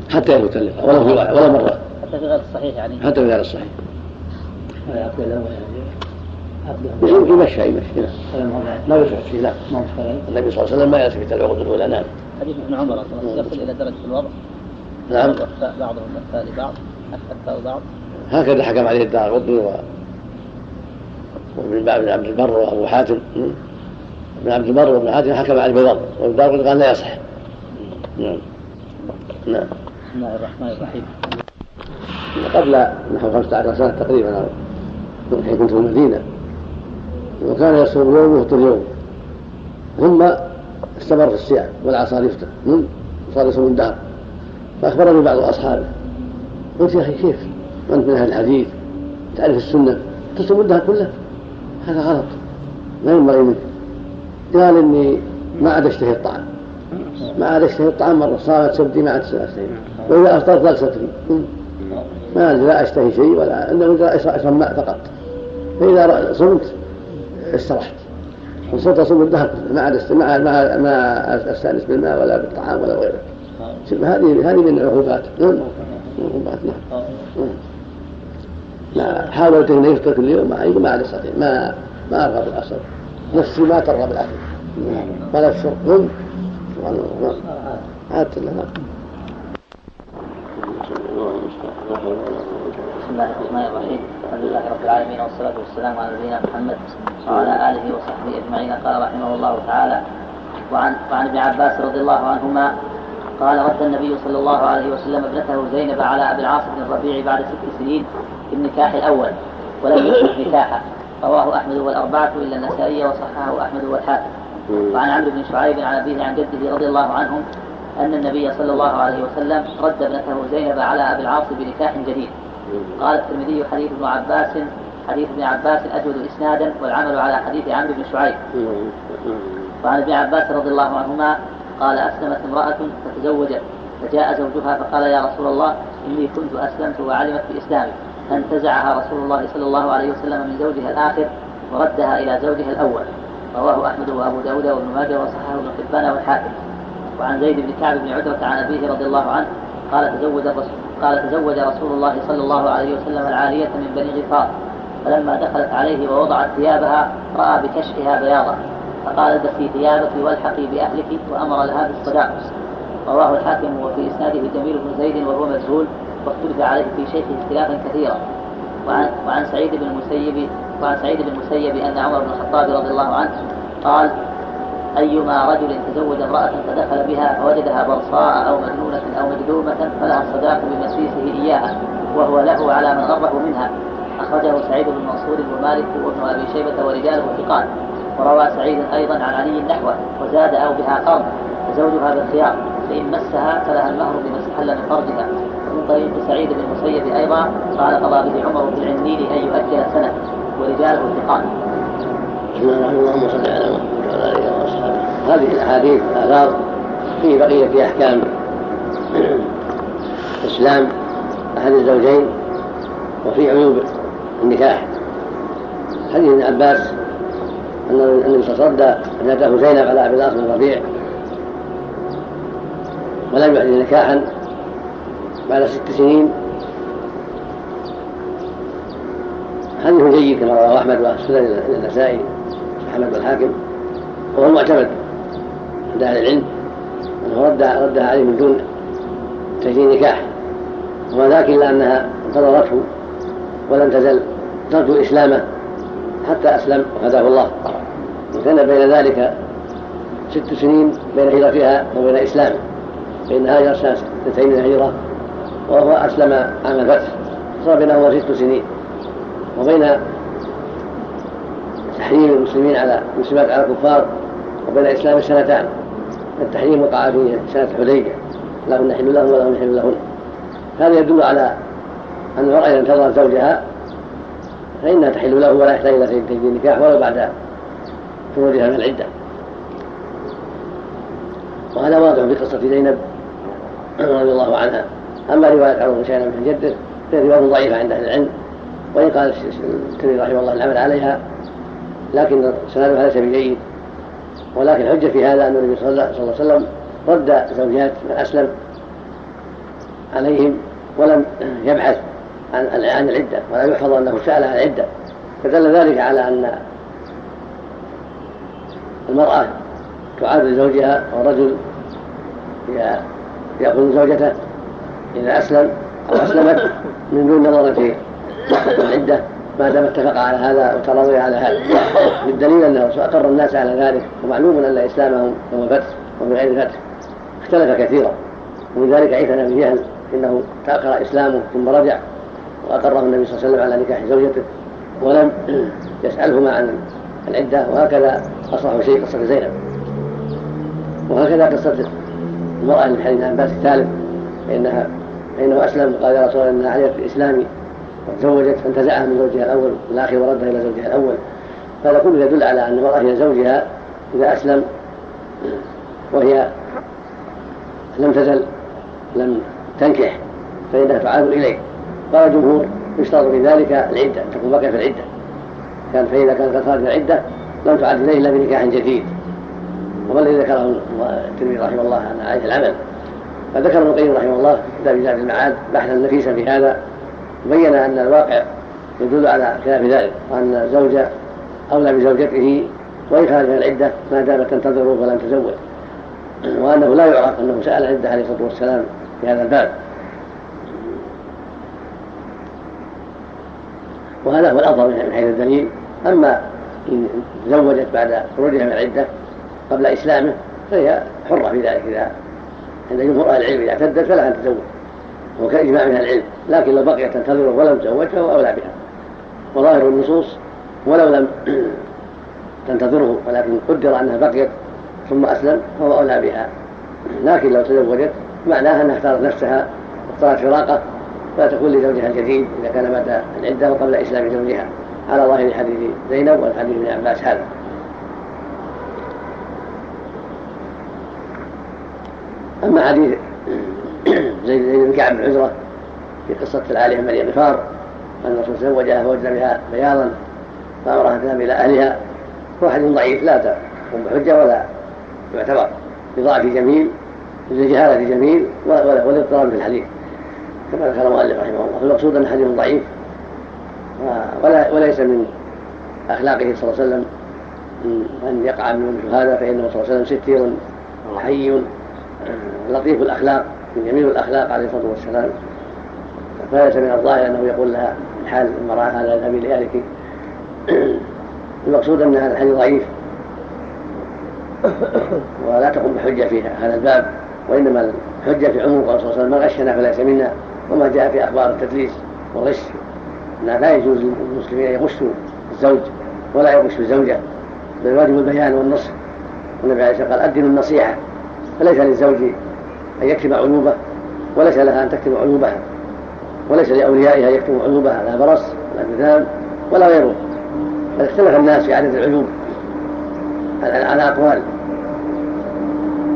حتى يثبت اللقاء. ولو في ولا مرة. حتى في غير الصحيح يعني. حتى في غير الصحيح. يمشي يمشي لا يلتفت فيه لا. النبي صلى الله عليه وسلم ما يلتفت العقد الاولى نعم حديث ابن عمر يصل إلى درجة الوضع. نعم. بعضهم افتى لبعض افتى بعض. هكذا حكم عليه الدار قطني و وابن عبد البر وابو حاتم. ابن عبد البر وابن حاتم حكم عليه بالضبط والدار قال لا يصح. نعم. نعم. بسم الله الرحمن الرحيم. قبل نحو 15 سنة تقريبا حين كنت في المدينة. وكان يصوم يوم ويفطر يوم. ثم استمر في الصيام والعصار يفطر. صار يصوم الدهر. فأخبرني بعض أصحابه. قلت يا أخي كيف؟ وأنت من أهل الحديث؟ تعرف السنة؟ تصوم الدهر كله؟ هذا غلط. ما ينبغي منك قال إني ما عاد أشتهي الطعام. ما عاد أشتهي الطعام مرة. صارت سبتي ما عاد أشتهي. وإذا أفطرت ضاق صدري ما لا أشتهي شيء ولا أنه أشرب ماء فقط. فإذا صمت استرحت. وصرت أصوم الدهر ما عاد ما ما أستأنس بالماء ولا بالطعام ولا غيره. هذه هذه من العقوبات. نعم. العقوبات نعم. ما حاولت انه يفطر كل يوم ما ما عاد يستطيع ما ما أرغب الاصل نفسي ما ترغب الاكل ولا الشرب نعم. عادت لها بسم الله الرحمن الرحيم الحمد لله رب العالمين والصلاة والسلام على نبينا محمد وعلى آله وصحبه أجمعين. قال رحمه الله تعالى وعن وعن ابن عباس رضي الله عنهما قال رد النبي صلى الله عليه وسلم ابنته زينب على أبي العاص بن الربيع بعد ست سنين في النكاح الأول ولم يصبح نكاحا. رواه أحمد والأربعة إلا النسائي وصححه أحمد والحاكم. وعن عمرو بن شعيب عن أبيه عن جده رضي الله عنهم أن النبي صلى الله عليه وسلم رد ابنته زينب على أبي العاص بنكاح جديد. قال الترمذي حديث ابن عباس حديث ابن عباس أجود إسنادا والعمل على حديث عمرو بن شعيب. وعن ابن عباس رضي الله عنهما قال أسلمت امرأة فتزوجت فجاء زوجها فقال يا رسول الله إني كنت أسلمت وعلمت بإسلامي فانتزعها رسول الله صلى الله عليه وسلم من زوجها الآخر وردها إلى زوجها الأول. رواه أحمد وأبو داود وابن ماجه وصححه ابن حبان والحاكم. وعن زيد بن كعب بن عتبة عن أبيه رضي الله عنه قال تزوج الرسول قال تزوج رسول الله صلى الله عليه وسلم العالية من بني غفار فلما دخلت عليه ووضعت ثيابها رأى بكشفها بياضا فقال البسي ثيابك والحقي بأهلك وأمر لها بالصداق. رواه الحاكم وفي إسناده جميل بن زيد وهو مجهول واختلف عليه في شيخه اختلافا كثيرا. وعن, وعن سعيد بن المسيب وعن سعيد بن المسيب أن عمر بن الخطاب رضي الله عنه قال أيما رجل تزوج امرأة فدخل بها فوجدها برصاء أو مجنونة أو مجذومة فلها الصداق بمسيسه إياها وهو له على من غره منها. أخرجه سعيد بن منصور ومالك وابن أبي شيبة ورجاله ثقات. وروى سعيد أيضا عن علي نحوه وزاد أو بها قرض فزوجها بالخيار فإن مسها فلها المهر بما استحل من فرجها. ومن طريق سعيد بن المسيب أيضا قال قضى به عمر بن العنين أن يؤجل سنة ورجاله الله اللهم صل على محمد وعلى اله واصحابه هذه الأحاديث الاثار في بقية أحكام اسلام أحد الزوجين وفي عيوب النكاح. حديث ابن عباس النبي وسلم ابنته زينب على أبي الاصل بن الربيع. ولم يعد نكاحا بعد ست سنين. حديث جيد كما رواه أحمد والسنن النسائي أحمد والحاكم. وهو معتمد عند أهل العلم انه رد ردها عليه من دون تجديد نكاح. وما ذاك إلا أنها انتظرته ولم تزل. ترجو اسلامه حتى أسلم وهداه الله. وكان بين ذلك ست سنين بين هجرتها وبين اسلامه فإن هاجر سنة اثنتين من الهجرة وهو أسلم عام الفتح. صار بينهما ست سنين. وبين تحريم المسلمين على المسلمات على الكفار وبين الإسلام سنتان. التحريم وقع في سنة حديبية لهم نحل لهم ولهم نحل لهن. هذا يدل على أن المرأة إذا انتظرت زوجها فإنها تحل له ولا يحتاج إلى تجديد النكاح ولو بعد خروجها من العدة. وهذا واضح في قصة زينب رضي الله عنها. أما رواية عروة بن شيبة بن جده فهي رواية ضعيفة عند أهل العلم وإن قال الترمذي رحمه الله العمل عليها لكن سندها ليس بجيد ولكن الحجة في هذا أن النبي صلى الله عليه وسلم رد زوجات من أسلم عليهم ولم يبحث. عن عن العدة ولا يحفظ أنه سأل عن العدة. فدل ذلك على أن المرأة تعاد زوجها والرجل يأخذ زوجته إذا أسلم أو أسلمت من دون نظر في العدة ما دام اتفق على هذا وتراضي على هذا. بالدليل أنه أقر الناس على ذلك ومعلوم أن إسلامهم يوم الفتح وبغير فتح. اختلف كثيرا. ومن ذلك عيسى بن جهل إنه تاخر إسلامه ثم رجع. وأقره النبي صلى الله عليه وسلم على نكاح زوجته ولم يسألهما عن العدة وهكذا اصح شيء قصة زينب. وهكذا قصة المرأة من حديث عباس الثالث فإنها فإنه أسلم وقال يا رسول الله إنها عليت الإسلام وتزوجت فانتزعها من زوجها الأول الآخر وردها إلى زوجها الأول. هذا كله يدل على أن المرأة إلى زوجها إذا أسلم وهي لم تزل لم تنكح فإنها تعاد إليه. قال الجمهور يشترط في ذلك العدة تكون بقية في العدة. كان فإذا كانت قد خرجت العدة لم تعد إليه إلا بنكاح جديد. وما الذي ذكره الترمذي رحمه الله عن عائشة العمل؟ فذكر ابن القيم رحمه الله في كتاب زاد المعاد بحثا نفيسا في هذا بين أن الواقع يدل على خلاف ذلك وأن الزوج أولى بزوجته وإن خرج من العدة ما دامت تنتظره ولم تزوج. وأنه لا يعرف أنه سأل العده عليه الصلاة والسلام في هذا الباب. وهذا هو الأفضل من حيث الدليل. أما إن تزوجت بعد خروجها من العدة قبل إسلامه فهي حرة في ذلك. إذا عند جمهور أهل العلم إذا اعتدت فلها أن تزوج وكإجماع من العلم. لكن لو بقيت تنتظره ولم تزوج فهو أولى بها. وظاهر النصوص ولو لم تنتظره ولكن قدر أنها بقيت ثم أسلم فهو أولى بها. لكن لو تزوجت معناها أنها اختارت نفسها واختارت فراقه فلا تكون لزوجها الجديد إذا كان بعد العدة وقبل إسلام زوجها. على ظاهر حديث زينب والحديث ابن عباس هذا. أما حديث زيد بن كعب بن عزرة في قصة العالية من غفار أن الرسول زوجها فوجد بها بياضا فأمرها تذهب إلى أهلها. هو حديث ضعيف لا تقوم بحجة ولا يعتبر بضعف جميل للجهالة جميل والاضطراب في الحديث. كما ذكر المؤلف رحمه الله المقصود أن حديث ضعيف. ولا وليس من أخلاقه صلى الله عليه وسلم. أن يقع من مثل هذا فإنه صلى الله عليه وسلم ستير حي لطيف الأخلاق جميل الأخلاق عليه الصلاة والسلام. فليس من الظاهر أنه يقول لها حال المرأة هذا اذهبي لأهلك المقصود أن هذا الحديث ضعيف. ولا تقوم بحجة في هذا الباب. وإنما الحجة في عموم قول صلى الله عليه وسلم من غشنا فليس منا وما جاء في أخبار التدليس والغش أنه لا يجوز للمسلمين أن يغشوا الزوج ولا يغش الزوجة بل واجب البيان والنصح. والنبي عليه الصلاة والسلام قال أدنوا النصيحة. فليس للزوج أن يكتم عيوبه وليس لها أن تكتم عيوبها. وليس لأوليائها أن يكتموا عيوبها. لا برص ولا جذام ولا غيره. بل اختلف الناس في عدد العيوب. على أقوال.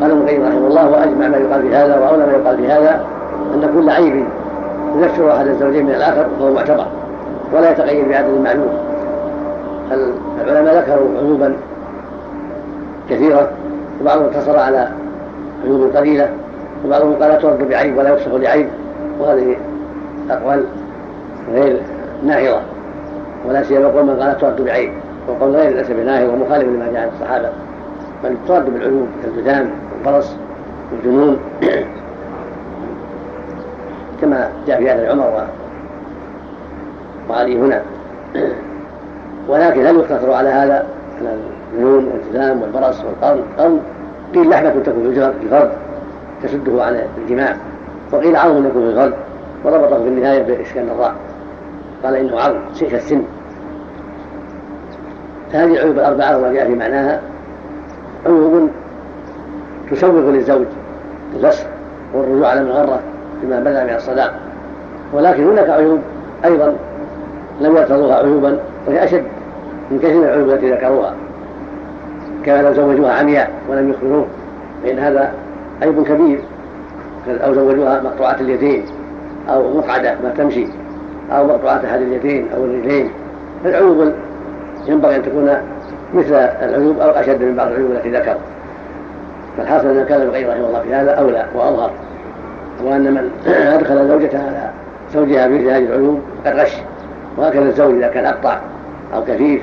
قال ابن القيم رحمه الله وأجمع ما يقال في هذا وأولى ما يقال في هذا أن كل عيب ينفر أحد الزوجين من الآخر فهو معتبر ولا يتقيد بعدد معلوم العلماء ذكروا عيوبا كثيرة وبعضهم اقتصر على عيوب قليلة وبعضهم قال لا ترد بعيب ولا يفسخ لعيب وهذه أقوال غير ناهضة ولا سيما قول من قال ترد بعيب وقول غير ليس بناهض ومخالف لما جاء عن الصحابة بل ترد بالعيوب كالجذام والبرص والجنون. كما جاء في هذا عمر وعلي هنا. ولكن هل يقتصر على هذا على الجنون والجذام والبرص والقرن. قرن قيل لحمة تكون في الفرد تسده عن الجماع وقيل عظم يكون في الفرد وربطه في النهاية بإسكان الراء. قال إنه عظم شيخ السن. فهذه العيوب الأربعة وما جاء في معناها. عيوب تسوغ للزوج الفسخ والرجوع على غره بما بدا من الصداق. ولكن هناك عيوب أيضا لم يرتضوها عيوبا وهي أشد من كثير من العيوب التي ذكروها. كما لو زوجوها عمياء ولم يخبروه فإن هذا عيب كبير. أو زوجوها مقطوعه اليدين أو مقعدة ما تمشي أو مقطوعه احد اليدين أو الرجلين. فالعيوب ينبغي أن تكون مثل العيوب أو أشد من بعض العيوب التي ذكر. فالحاصل أن كان القيم رحمه الله في هذا أولى وأظهر. وأن من أدخل زوجته على زوجها بمثل هذه العيوب فقد غش وهكذا الزوج إذا كان أقطع أو كفيف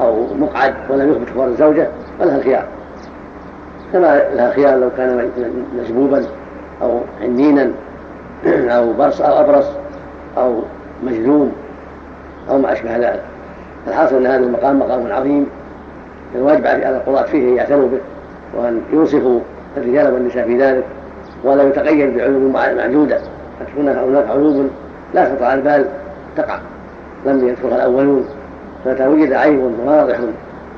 أو مقعد ولم يثبت خبر الزوجة فلها الخيار. كما لها خيار لو كان مجبوبا أو عنينا أو برص أو أبرص أو مجذوم أو ما أشبه ذلك. الحاصل أن هذا المقام مقام عظيم. الواجب على القضاة فيه أن يعتنوا به وأن يوصفوا الرجال والنساء في ذلك. ولا يتقيد بعيوب معدودة. فتكون هناك عيوب لا تطع البال تقع. لم يذكرها الأولون. فمتى وجد عيب واضح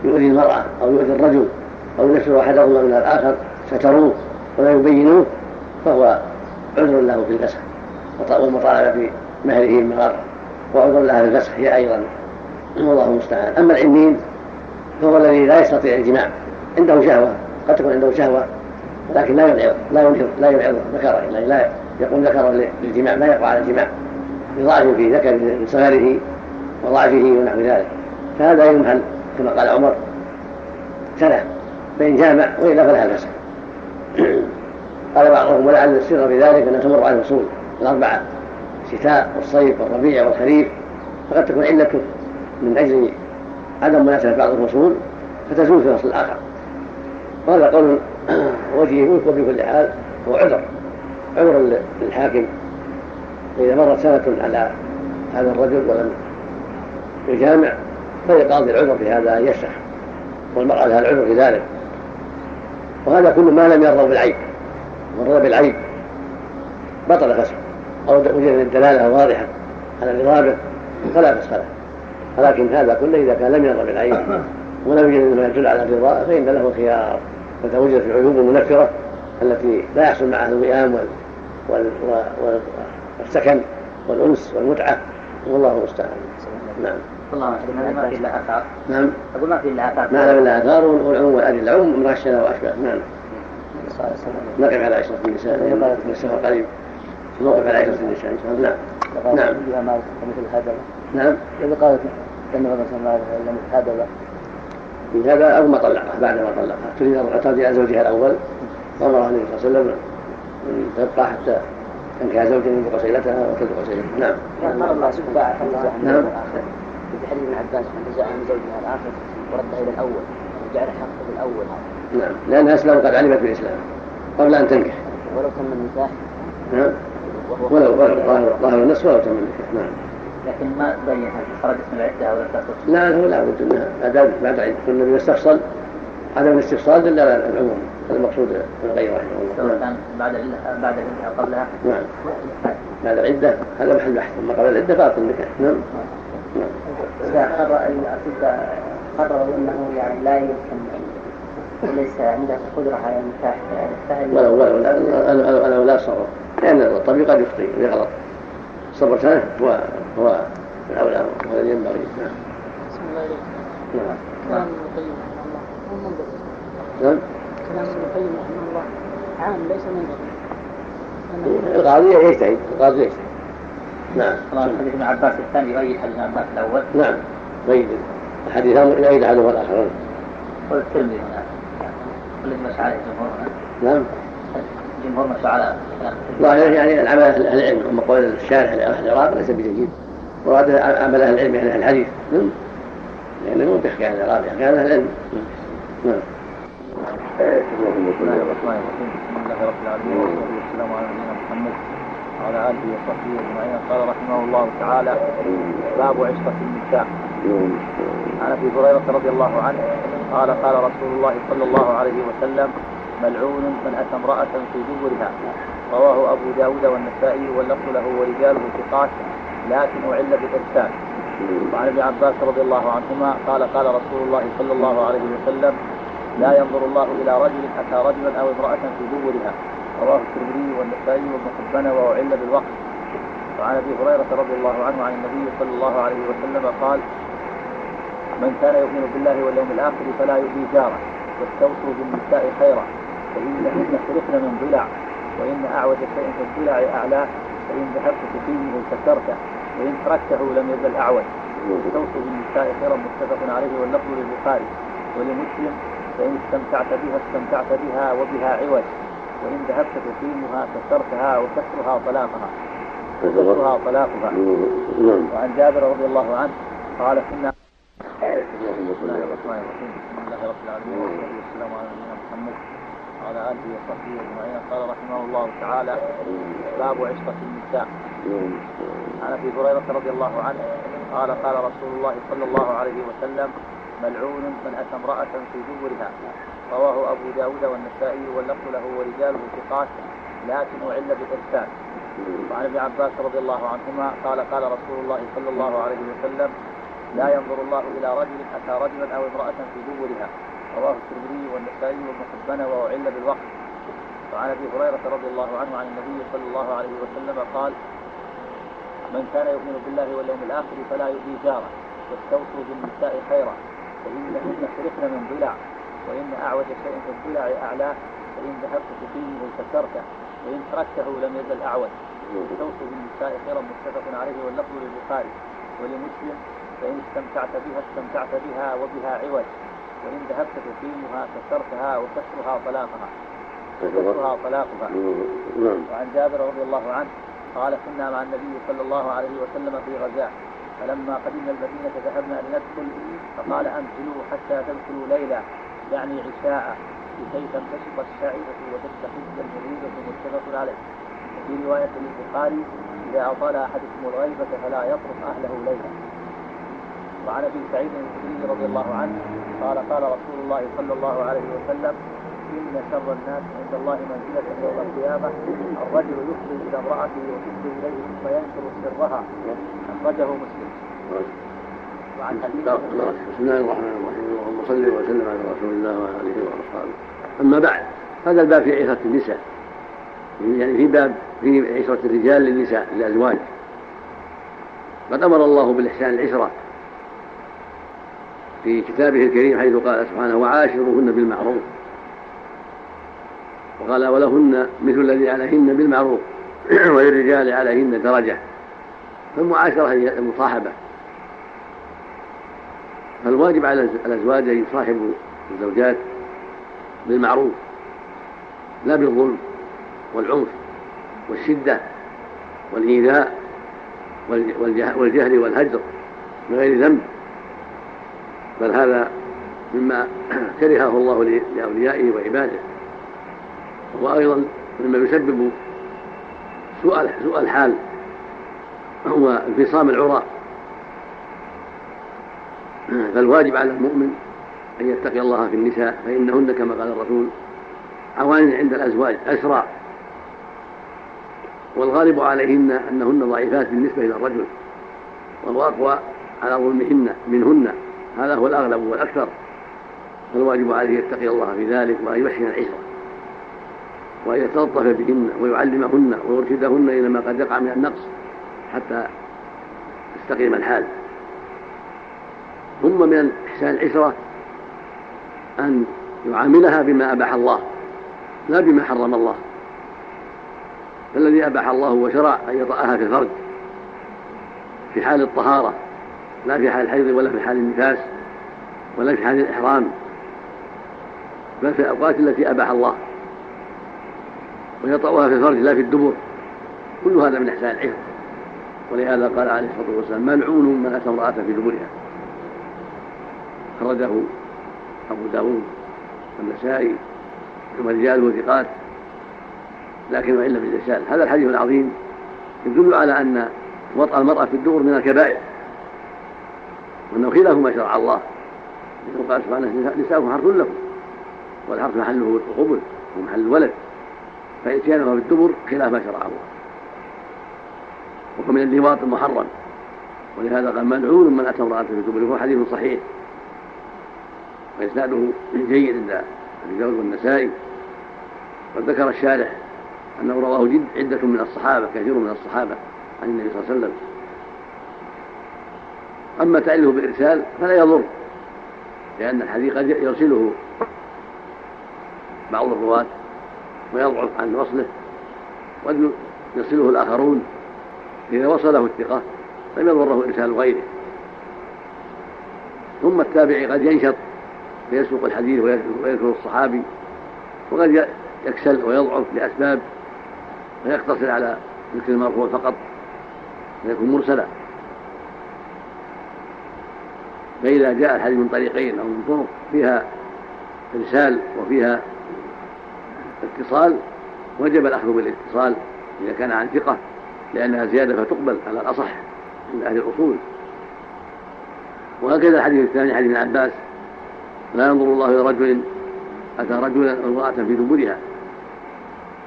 يؤذي المرأة أو يؤذي الرجل أو ينفر أحدهما من الآخر ستروه ولا يبينوه فهو عذر له في الفسخ. والمطالبه بمهره المغار وعذر لها في الفسخ هي أيضا. والله المستعان. أما العنين فهو الذي لا يستطيع الجماع. عنده شهوة قد تكون عنده شهوة ولكن لا ينعظ لا ينعظ لا ينعظ ذكره. يعني لا يقوم ذكره للجماع لا يقع على الجماع. لضعف في ذكر لصغره وضعفه ونحو ذلك. فهذا يمهل كما قال عمر سنة فان جامع والا فلها الفسخ قال بعضهم ولعل السر في ذلك أن تمر على الفصول الأربعة الشتاء والصيف والربيع والخريف. فقد تكون علته من أجل عدم مناسبة بعض الفصول فتزول في فصل اخر وهذا قول وجهه وفي كل حال هو عذر عذر للحاكم فإذا مرت سنة على هذا الرجل ولم يجامع فلقاضي العذر في هذا أن يفسخ والمرأة لها العذر في ذلك. وهذا كل ما لم يرضوا بالعيب من رضى بالعيب. بطل فسخ أو وجد الدلالة الواضحة على الإرادة فلا فسخ له. ولكن هذا كله إذا كان لم يرضى بالعيب ولم يجد ما يدل على الرضا فإن له خيار متى وجدت العيوب المنفرة التي لا يحصل معها الوئام والسكن والأنس والمتعة. والله المستعان. نعم. الله ما في إلا آثار. نعم. أقول ما في إلا آثار. ما له إلا آثار والعموم والأدلة. العموم مرشدة وأشبه. نعم. نقف على عشرة النساء. السفر قريب نوقف على عشرة النساء إن شاء الله. نعم. نعم مثل هذا. نعم. إذا قالت أن النبي صلى الله عليه وسلم هذا في هذا أول ما طلقها بعد ما طلقها. تريد ترجع زوجها الأول. فأمرها النبي صلى الله عليه وسلم. أن تبقى حتى تنكح زوجها ينفق قصيلتها وتلد قصيلتها نعم. قال الله سبحانه نعم. في حديث ابن عباس من جزاء من زوجها الآخر وردها إلى الأول. وجعل حقه بالأول. نعم. لأنها أسلم قد علمت بالإسلام قبل أن تنكح. ولو تم النكاح. نعم. ولو ظاهر النص ولو تم النكاح. نعم. لكن ما بين هل خرج اسم العدة أو لم تخرج لا هو لا بد انها بعد بعد عيد. النبي استفصل عدم الاستفصال دل على العموم. هذا المقصود من غير رحمه الله. نعم. كان بعد بعد العدة أو قبلها. نعم. بعد العدة هذا محل بحث أما قبل العدة باطل النكاح. نعم. نعم. إذا قرر إذا قرروا أنه يعني لا يمكن وليس عنده قدرة على النكاح فهل ولو ولو لا أنا لا صبر لأن الطبيب قد يخطئ ويغلط الصبر سنة هو هو الأولى وهذا ينبغي. نعم. بسم الله عليك نعم كلام ابن القيم رحمه الله. هو منضبط نعم. كلام ابن القيم رحمه الله. عام ليس منضبط القاضي يجتهد القاضي يجتهد نعم. طبعا حديث ابن عباس الثاني يؤيد حديث ابن عباس الأول. نعم. يؤيد الحديثان يؤيد احدهما الآخر والترمذي هنا. والذي مشى عليه الجمهور نعم. الجمهور مشى على. ظاهر يعني العمل أهل العلم اما قول الشارح لاهل العراق ليس بجيد. مراد عمل أهل العلم يعني أهل الحديث. نعم. لأنه مو بيحكي عن العراق يحكي عن أهل العلم. نعم. بسم الله الرحمن الرحيم الحمد لله رب العالمين والصلاه والسلام على نبينا محمد وعلى اله وصحبه اجمعين قال رحمه الله تعالى باب عشره النساء عن ابي هريره رضي الله عنه قال قال رسول الله صلى الله عليه وسلم ملعون من اتى امرأة في دبرها رواه أبو داود والنسائي واللفظ له ورجاله ثقات لكن أعل بالارسال وعن ابن عباس رضي الله عنهما قال قال رسول الله صلى الله عليه وسلم لا ينظر الله إلى رجل اتى رجلا أو امرأة في دبرها رواه الترمذي والنسائي وابن حبان وأعل بالوقت. وعن أبي هريرة رضي الله عنه عن النبي صلى الله عليه وسلم قال من كان يؤمن بالله واليوم الآخر فلا يؤذي جاره واستوصوا بالنساء خيرا. فانهن خلقن من ضلع وإن أعوج شيء في الضلع أعلاه فإن ذهبت تقيمه كسرته وإن تركته لم يزل أعوج. واستوصوا بالنساء خيرا متفق عليه واللفظ للبخاري. ولمسلم فإن استمتعت بها استمتعت بها وبها عوج. وإن ذهبت تقيمها كسرتها وكسرها طلاقها. وكسرها طلاقها. نعم. وعن جابر رضي الله عنه قال كنا بسم الله الرحمن الرحيم الحمد لله رب العالمين والصلاة والسلام على نبينا محمد. وعلى آله وصحبه أجمعين. قال رحمه الله تعالى باب عشرة النساء. عن أبي هريرة رضي الله عنه قال قال رسول الله صلى الله عليه وسلم ملعون من أتى امرأة في دبرها. رواه أبو داود والنسائي واللفظ له ورجاله ثقات لكن أعل بالإرسال وعن ابن عباس رضي الله عنهما قال قال رسول الله صلى الله عليه وسلم لا ينظر الله إلى رجل أتى رجلا أو امرأة في دبرها. رواه الترمذي والنسائي وابن حبان وأعل بالوقت وعن أبي هريرة رضي الله عنه عن النبي صلى الله عليه وسلم قال من كان يؤمن بالله واليوم الآخر فلا يؤذي جاره واستوصوا بالنساء خيرا فإنهن خلقن من ضلع وإن أعوج شيء في الضلع أعلاه فإن ذهبت تقيمه كسرته وإن تركته لم يزل أعوج. واستوصوا بالنساء خيرا متفق عليه واللفظ للبخاري. ولمسلم فإن استمتعت بها استمتعت بها وبها عوج. وان ذهبت تقيمها كسرتها وكسرها طلاقها. وكسرها طلاقها. نعم. وعن جابر رضي الله عنه قال كنا مع النبي صلى الله عليه وسلم في غزاة. فلما قدمنا المدينة ذهبنا لندخل فقال أنزلوا حتى تدخلوا ليلة يعني عشاء لكي تنتشط الشعيرة وتستحج المريضة متفق عليه. وفي رواية للبخاري إذا أطال أحدكم الغيبة فلا يطرق أهله ليلا. وعن أبي سعيد الخدري رضي الله عنه قال قال رسول الله صلى الله عليه وسلم إن شر الناس عند الله منزلة يوم القيامة. الرجل يفضي إلى امرأته وتفضي إليه ثم ينشر سرها. أخرجه مسلم. بسم الله الرحمن الرحيم. اللهم صل وسلم على رسول الله وعلى آله وأصحابه. أما بعد هذا الباب في عشرة النساء. يعني في باب في عشرة الرجال للنساء للأزواج. قد أمر الله بالإحسان العشرة. في كتابه الكريم حيث قال سبحانه وعاشروهن بالمعروف. وقال ولهن مثل الذي عليهن بالمعروف وللرجال عليهن درجة. فالمعاشرة هي المصاحبة. فالواجب على الأزواج أن يصاحبوا الزوجات بالمعروف لا بالظلم والعنف والشدة والإيذاء والجهل والهجر بغير ذنب. بل هذا مما كرهه الله لأوليائه وعباده. وهو أيضا مما يسبب سوء سوء الحال هو انفصام العراء فالواجب على المؤمن أن يتقي الله في النساء فإنهن كما قال الرسول عوان عند الأزواج أسرى. والغالب عليهن أنهن ضعيفات بالنسبة إلى الرجل والأقوى على ظلمهن منهن. هذا هو الأغلب والأكثر فالواجب عليه يتقي الله في ذلك وأن يحسن العشرة وأن يتلطف بهن ويعلمهن ويرشدهن إلى ما قد يقع من النقص حتى يستقيم الحال. ثم من إحسان العشرة أن يعاملها بما أباح الله لا بما حرم الله. فالذي أباح الله وشرع أن يطأها في الفرج في حال الطهارة. لا في حال الحيض ولا في حال النفاس ولا في حال الإحرام بل في الأوقات التي أباح الله ويطأها في الفرج لا في الدبر كل هذا من إحسان العفة. ولهذا قال عليه الصلاة والسلام ملعون من أتى امرأة في دبرها؟ خرجه أبو داود والنسائي ورجاله ثقات لكن وإلا بالإرسال. هذا الحديث العظيم يدل على أن وطأ المرأة في الدبر من الكبائر. وأنه خلاف ما شرع الله. لأنه قال سبحانه نساؤكم حرث لكم والحرث محله القبل ومحل الولد. فإتيانها بالدبر خلاف ما شرع الله وهو من اللواط المحرم ولهذا قال ملعون من أتى امرأة في الدبر وهو حديث صحيح. وإسناده جيد عند أبي داود والنسائي. وذكر الشارح أنه رواه عدة من الصحابة كثير من الصحابة عن النبي صلى الله عليه وسلم. أما تعليله بإرسال فلا يضر لأن الحديث قد يرسله بعض الرواة ويضعف عن وصله وقد يصله الآخرون إذا وصله الثقة لم يضره إرسال غيره. ثم التابعي قد ينشط فيسوق الحديث ويذكر الصحابي وقد يكسل ويضعف لأسباب فيقتصر على ذكر المرفوع فقط فيكون مرسلا. فإذا جاء الحديث من طريقين أو من طرق فيها إرسال وفيها اتصال وجب الأخذ بالاتصال إذا كان عن ثقة لأنها زيادة فتقبل على الأصح من أهل الأصول. وهكذا الحديث الثاني حديث ابن عباس لا ينظر الله إلى رجل أتى رجلا أو امرأة في دبرها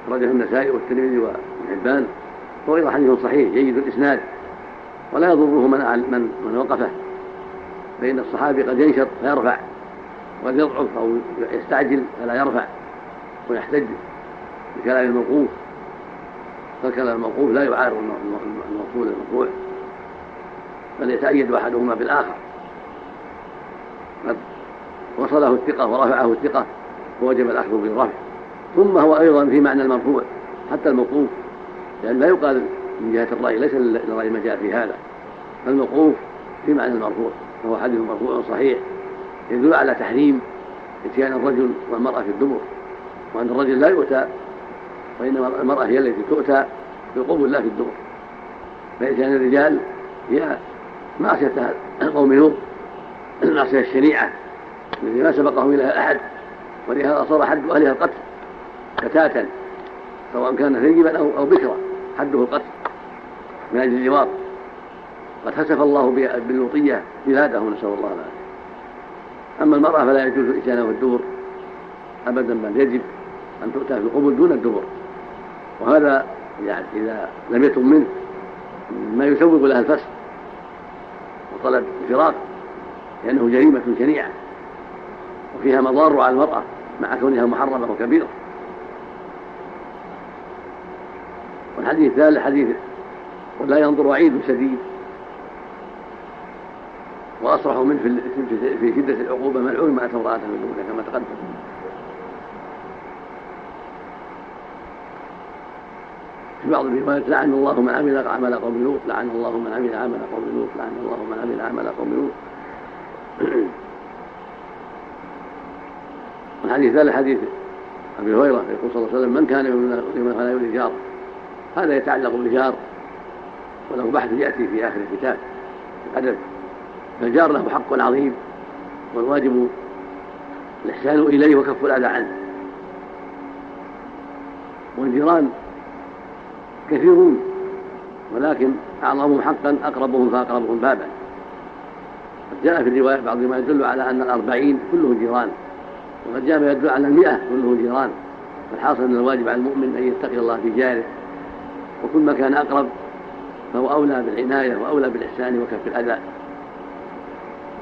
أخرجه النسائي والترمذي وابن حبان. وغير حديث صحيح جيد الإسناد. ولا يضره من من من وقفه. فإن الصحابي قد ينشط فيرفع وقد يضعف أو يستعجل فلا يرفع ويحتج بكلام الموقوف. فالكلام الموقوف لا يعارض الموصول المرفوع بل يتأيد أحدهما بالآخر. قد وصله الثقة ورفعه الثقة ووجب الأخذ بالرفع. ثم هو أيضا في معنى المرفوع حتى الموقوف لأن لا يقال من جهة الرأي ليس للرأي ما جاء في هذا. الموقوف في معنى المرفوع. وهو حديث مرفوع صحيح يدل على تحريم إتيان الرجل والمرأة في الدبر وأن الرجل لا يؤتى وإنما المرأة هي التي تؤتى بالقبول لا في الدبر. فإتيان الرجال هي معصية قوم لوط المعصية الشنيعة التي ما سبقهم إليها أحد ولهذا صار حد أهلها القتل فتاة سواء كان ثيبا أو أو بكرا حده القتل من أجل اللواط قد خسف الله باللوطية بلاده نسأل الله العافية. أما المرأة فلا يجوز الإتيان في الدبر أبدا بل يجب أن تؤتى في القبل دون الدبر. وهذا يعني إذا لم يتم منه ما يسوغ لها الفسق وطلب الفراق لأنه جريمة شنيعة. وفيها مضار على المرأة مع كونها محرمة وكبيرة. والحديث الثالث حديث ولا ينظر وعيد شديد وأصرح منه في شدة العقوبة ملعون ما أتى امرأته من كما تقدم. في بعض الروايات لعن الله من عمل عمل قوم لوط لعن الله من عمل عمل قوم لوط لعن الله من عمل عمل قوم لوط. الحديث ثالث حديث أبي هريرة يقول صلى الله عليه وسلم من كان يؤمن فلا يؤذي جاره هذا يتعلق بالجار وله بحث يأتي في آخر الكتاب الأدب. فالجار له حق عظيم والواجب الإحسان إليه وكف الأذى عنه. والجيران كثيرون ولكن أعظمهم حقا أقربهم فأقربهم بابا. قد جاء في الرواية بعض ما يدل على أن الأربعين كلهم جيران وقد جاء ما يدل على المئة كلهم جيران. فالحاصل أن الواجب على المؤمن أن يتقي الله في جاره وكل ما كان أقرب فهو أولى بالعناية وأولى بالإحسان وكف الأذى.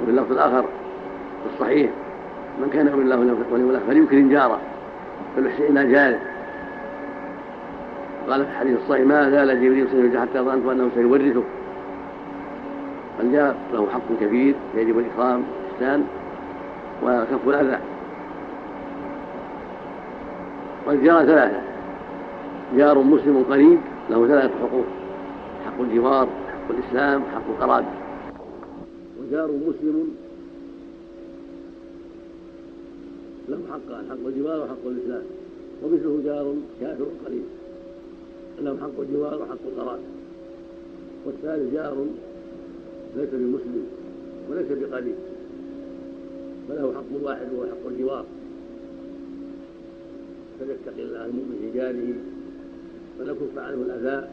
وفي اللفظ الآخر في الصحيح. من كان يؤمن الله واليوم الآخر فليكرم جاره فليحسن إلى جاره. قال في الحديث الصحيح ما زال جبريل سيرجع حتى ظننت أنه سيورثه. الجار له حق كبير يجب الإكرام والإحسان وكف الأذى. والجار ثلاثة. جار مسلم قريب له ثلاثة حقوق حق الجوار حق الإسلام حق القرابة. وجار مسلم. له حقان حق الجوار وحق الإسلام. ومثله جار كافر قريب. له حق الجوار وحق القرابة والثالث جار ليس بمسلم وليس بقريب. فله حق واحد وهو حق الجوار. فليتقي الله المؤمن في جاره وليكف عنه الأذى.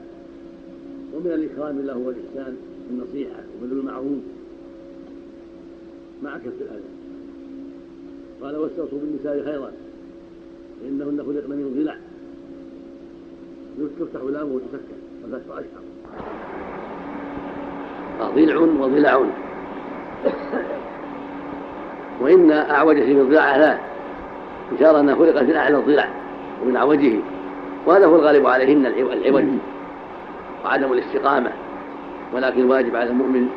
ومن الإكرام له والإحسان النصيحة وبذل المعروف. مع كف الاذى قال واستوصوا بالنساء خيرا فإنهن خلقن من ضلع تفتح لامه وتسكن والفتح أشهر. ضلع وضلع. وإن أعوج شيء من الضلع ثلاث إشارة أنها خلقت من أعلى الضلع ومن عوجه وهذا هو الغالب عليهن العوج وعدم الاستقامة ولكن الواجب على المؤمن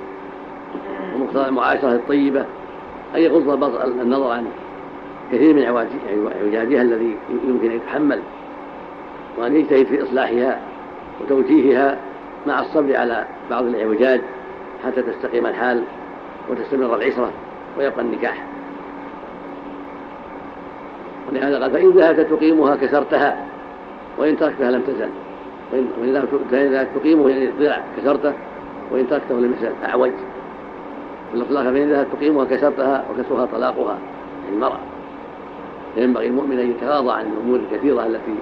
المعاشرة الطيبة أن يغض النظر عن كثير من عوجاجها الذي يمكن أن يتحمل وأن يجتهد في إصلاحها وتوجيهها مع الصبر على بعض الإعوجاج حتى تستقيم الحال وتستمر العشرة ويبقى النكاح. ولهذا قال فإن ذهبت تقيمها كسرتها وإن تركتها لم تزل. وإن ذهبت تقيمه يعني ضلع كسرته وإن تركته لم يزل أعوج. الآخر فإن ذهبت تقيمها كسرتها وكسرها طلاقها. يعني المرأة فينبغي المؤمن أن يتغاضى عن الأمور الكثيرة التي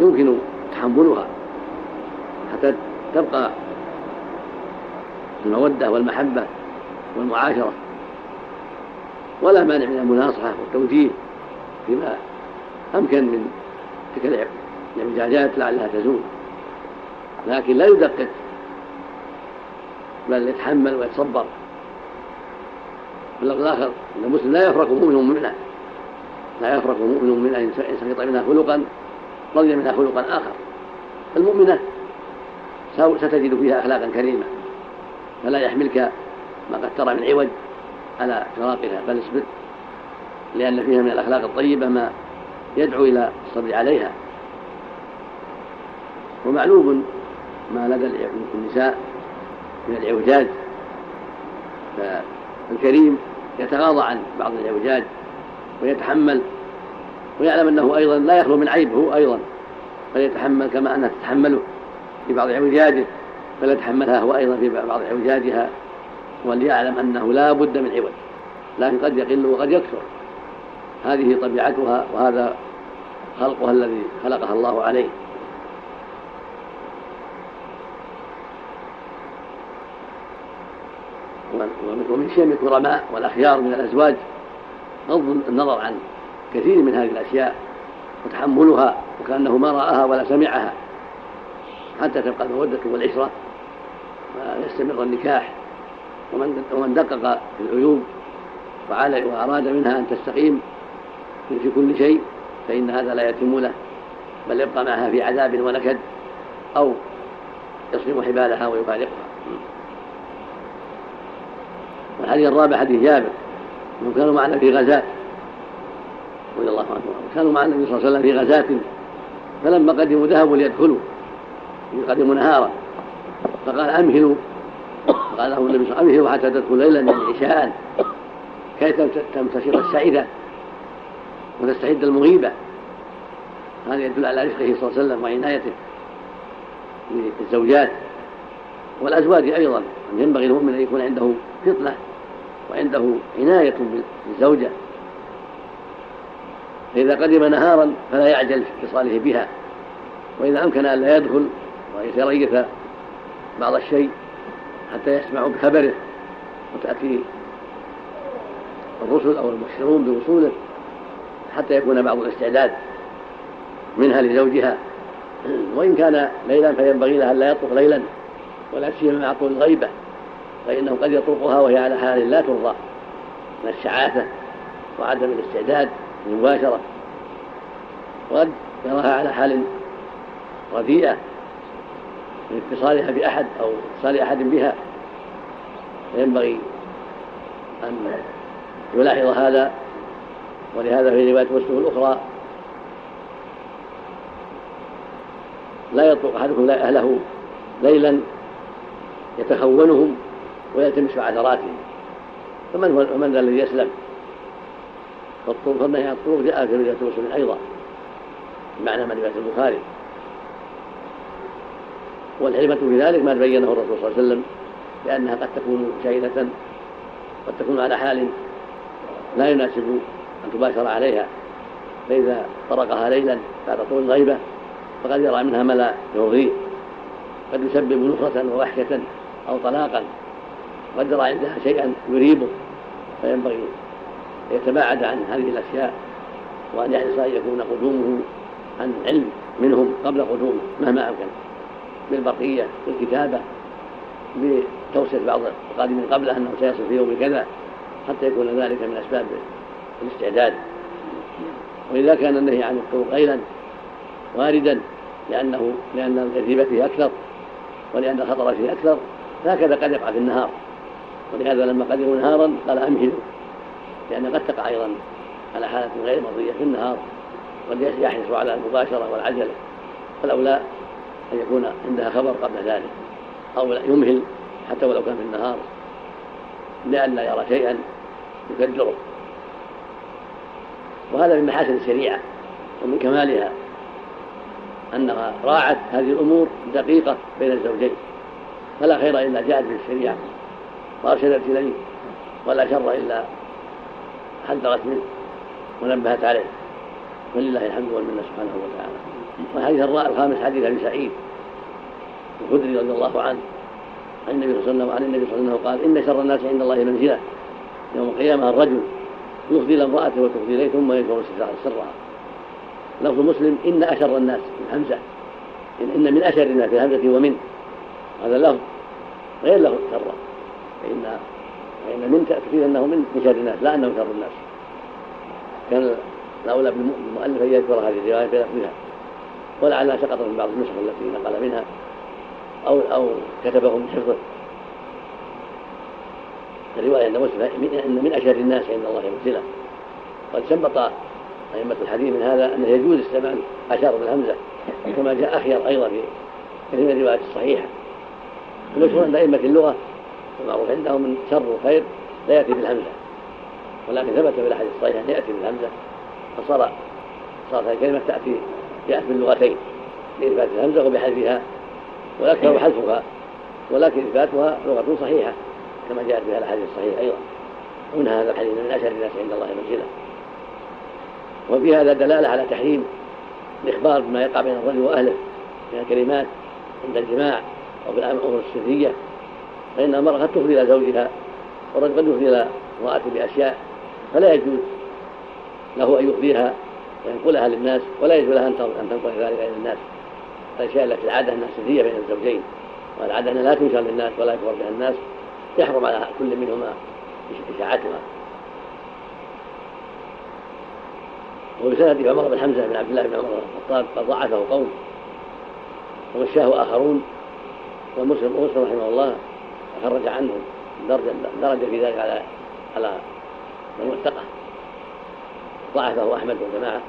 يمكن تحملها. حتى تبقى المودة والمحبة والمعاشرة. ولا مانع من المناصحة والتوجيه فيما أمكن من تلك الاعوجاجات لعلها تزول. لكن لا يدقق. بل يتحمل ويتصبر. في اللفظ الآخر أن المسلم لا يفرق مؤمن مؤمنا لا يفرق مؤمن مؤمنا إن سقط منها خلقا رضي منها خلقا آخر. المؤمنة ستجد فيها أخلاقا كريمة. فلا يحملك ما قد ترى من عوج على فراقها بل اصبر لأن فيها من الأخلاق الطيبة ما يدعو إلى الصبر عليها. ومعلوم ما لدى النساء من الإعوجاج. فالكريم يتغاضى عن بعض الإعوجاج ويتحمل ويعلم أنه أيضا لا يخلو من عيب هو أيضا فليتحمل كما أنها تتحمله في بعض اعوجاجه فليتحملها هو أيضا في بعض اعوجاجها وليعلم أنه لا بد من عوج لكن قد يقل وقد يكثر. هذه طبيعتها وهذا خلقها الذي خلقها الله عليه. ومن شيم الكرماء والأخيار من الأزواج غض النظر عن كثير من هذه الأشياء وتحملها وكأنه ما رآها ولا سمعها حتى تبقى المودة والعشرة ويستمر النكاح ومن ومن دقق في العيوب وأراد منها أن تستقيم في كل شيء فإن هذا لا يتم له بل يبقى معها في عذاب ونكد أو يصرم حبالها ويفارقها الحديث الرابع حديث جابر إنهم كانوا معنا في غزاة. رضي الله عنه كانوا مع النبي صلى الله عليه وسلم في غزاة. فلما قدموا ذهبوا ليدخلوا قدموا نهارا. فقال أمهلوا. قال له النبي صلى الله عليه وسلم أمهلوا حتى تدخل ليلا من عشاء كي تنتشر السعيدة؟ وتستعد المغيبة. هذا يدل على رزقه صلى الله عليه وسلم وعنايته للزوجات والأزواج أيضا. ينبغي المؤمن أن يكون عنده فطنة. وعنده عناية بالزوجة. فإذا قدم نهارا فلا يعجل في اتصاله بها. وإذا أمكن أن لا يدخل ويتريث بعض الشيء حتى يسمعوا بخبره وتأتي الرسل أو المبشرون بوصوله حتى يكون بعض الاستعداد منها لزوجها. وإن كان ليلا فينبغي لها ألا يطلق ليلا ولا سيما مع طول الغيبة. فإنه قد يطلقها وهي على حال لا ترضى من الشعاثة وعدم الاستعداد المباشرة وقد يراها على حال رديئة من اتصالها بأحد أو اتصال أحد بها. فينبغي أن يلاحظ هذا ولهذا في رواية مسلم الأخرى لا يطلق أحدكم أهله ليلا يتخونهم ويلتمس عثراتهم فمن هو من ذا الذي يسلم؟ فالطرق فالنهي عن الطرق جاء في رواية مسلم أيضا بمعنى ما رواية البخاري. والحكمة في ذلك ما بينه الرسول صلى الله عليه وسلم بأنها قد تكون شيلة قد تكون على حال لا يناسب أن تباشر عليها. فإذا طرقها ليلا بعد طول الغيبة فقد يرى منها ما لا يرضيه قد يسبب نفرة ووحشة أو طلاقا. قد يرى عندها شيئا يريبه فينبغي أن يتباعد عن هذه الأشياء وأن يحرص أن يكون قدومه عن علم منهم قبل قدومه مهما أمكن بالبقية بالكتابة بتوصية بعض القادمين قبله أنه سيصل في يوم كذا حتى يكون ذلك من أسباب الاستعداد. وإذا كان النهي عن الطرق ليلا واردا لأنه لأن الريبة فيه أكثر ولأن الخطر فيه أكثر هكذا قد يقع في النهار. ولهذا لما قدروا نهارا قال أمهلوا لأن قد تقع أيضا على حالة غير مرضية في النهار قد يحرص على المباشرة والعجلة فالأولى أن يكون عندها خبر قبل ذلك أو يمهل حتى ولو كان في النهار لئلا يرى شيئا يكدره وهذا من محاسن الشريعة ومن كمالها أنها راعت هذه الأمور دقيقة بين الزوجين فلا خير إلا جاءت به وأرشدت إليه ولا شر إلا حذرت منه ونبهت عليه ولله الحمد والمنة سبحانه وتعالى. والحديث الخامس حديث أبي سعيد الخدري رضي الله عنه عن النبي صلى الله عليه وسلم وعن النبي صلى الله عليه وسلم قال إن شر الناس عند الله منزلة يوم القيامة الرجل يفضي إلى امرأته وتفضي إليه ثم يذكر سرها لفظ مسلم إن أشر الناس من همزة إن من أشر الناس في الهمزة ومن. هذا اللفظ غير له شر. فإن فإن من تفيد أنه من شر الناس لا أنه شر الناس. كان الأولى بالمؤلف أن يذكر هذه الرواية بلفظها ولعلها سقطت من بعض النسخ التي نقل منها أو أو كتبه من حفظه. الرواية عند مسلم أن من أشر الناس عند الله منزلة قد سبط أئمة الحديث من هذا أنه يجوز استعمال أشار بالهمزة كما جاء أخير أيضا في كثير من الروايات الصحيحة. المشهور عند أئمة اللغة المعروف عندهم من شر وخير لا يأتي بالهمزة. ولكن ثبت في الأحاديث الصحيحة أن يأتي بالهمزة فصار صارت الكلمة تأتي جاءت باللغتين بإثبات الهمزة وبحذفها والأكثر حذفها ولكن إثباتها لغة صحيحة كما جاءت بها الأحاديث الصحيحة أيضا. ومن هذا الحديث من أشهر الناس عند الله منزلة. وفي هذا دلالة على تحريم الإخبار بما يقع بين الرجل وأهله من الكلمات عند الجماع أو في الأمور السرية فإن المرأة قد تفضي إلى زوجها والرجل قد يفضي إلى امرأته بأشياء فلا يجوز له أن يفضيها وينقلها للناس ولا يجوز لها أن تنقل ذلك إلى الناس. الأشياء التي العادة أنها سرية بين الزوجين. والعادة أنها لا تنشر للناس ولا يكبر بها الناس. يحرم على كل منهما إشاعتها. وبسند عمر بن حمزة بن عبد الله بن عمر بن الخطاب قد ضعفه قوم وغشاه آخرون. ومسلم ومسلم رحمه الله خرج عنهم درجة درجة في ذلك على على من وثقه ضعفه أحمد وجماعة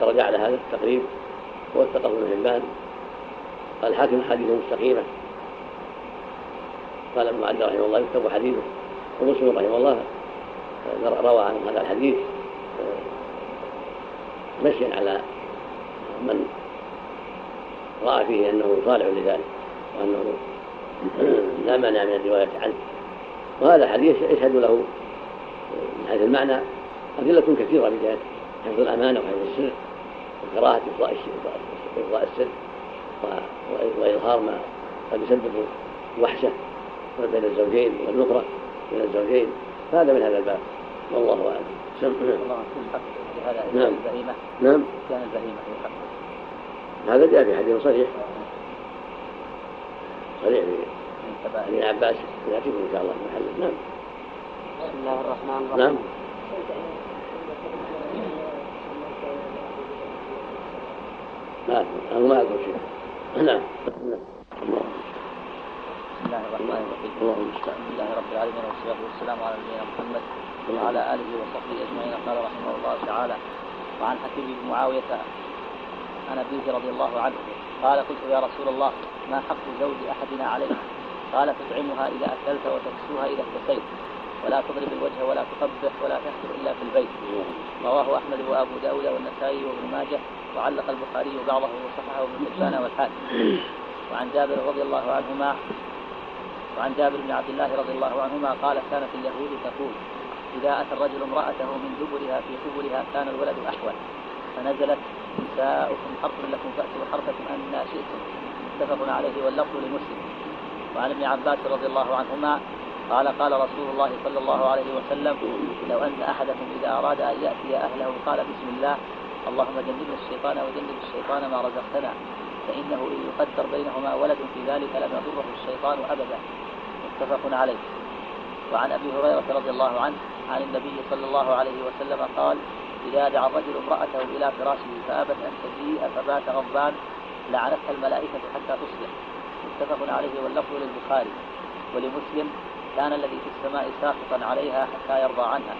درجة على هذا التقريب. ووثقه ابن حبان. قال الحاكم حديثه مستقيمة. قال ابن عبد رحمه الله يكتب حديثه. ومسلم رحمه الله روى عن هذا الحديث. مشيا على من رأى فيه أنه صالح لذلك وأنه لا مانع من الرواية عنه. وهذا الحديث يشهد له من حيث المعنى أدلة كثيرة بجهة حفظ الأمانة وحفظ السر وكراهة إفضاء السر وإظهار ما قد يسبب وحشة بين الزوجين والنفرة بين الزوجين. هذا من هذا الباب. والله أعلم. هذا نعم. البهيمة نعم. كان البهيمة هذا جاء في حديث صحيح. ابن عباس ياتيكم إن شاء الله محل. نعم. بسم الله الرحمن الرحيم. نعم. ما أنا ما أقول شيء. نعم. بسم الله الرحمن الرحيم. اللهم الحمد لله رب العالمين والصلاة والسلام على نبينا محمد وعلى آله وصحبه أجمعين. قال رحمه الله تعالى وعن حكيم بن معاوية عن أبيه رضي الله عنه قال قلت يا رسول الله ما حق زوج أحدنا عليه قال تطعمها إذا أكلت وتكسوها إذا اكتسيت. ولا تضرب الوجه ولا تقبح ولا تحفر إلا في البيت. رواه أحمد وأبو داود والنسائي وابن ماجه وعلق البخاري بعضه وصححه ابن حبان والحاكم. وعن جابر رضي الله عنهما وعن جابر بن عبد الله رضي الله عنهما قال كانت اليهود تقول إذا أتى الرجل امرأته من دبرها في قبلها كان الولد أحول. فنزلت نساؤكم حرث لكم فأتوا حرثكم أن شئتم. متفق عليه واللفظ لمسلم. وعن ابن عباس رضي الله عنهما قال قال رسول الله صلى الله عليه وسلم لو أن أحدكم إذا أراد أن يأتي أهله قال بسم الله. اللهم جنبنا الشيطان وجنب الشيطان ما رزقتنا. فإنه إن يقدر بينهما ولد في ذلك لم يضره الشيطان أبدا. متفق عليه. وعن أبي هريرة رضي الله عنه عن النبي صلى الله عليه وسلم قال إذا دعا الرجل امرأته إلى فراشه فأبت أن تجيء فبات غضبان لعنتها الملائكة حتى تصبح. متفق عليه واللفظ للبخاري. ولمسلم كان الذي في السماء ساخطا عليها حتى يرضى عنها.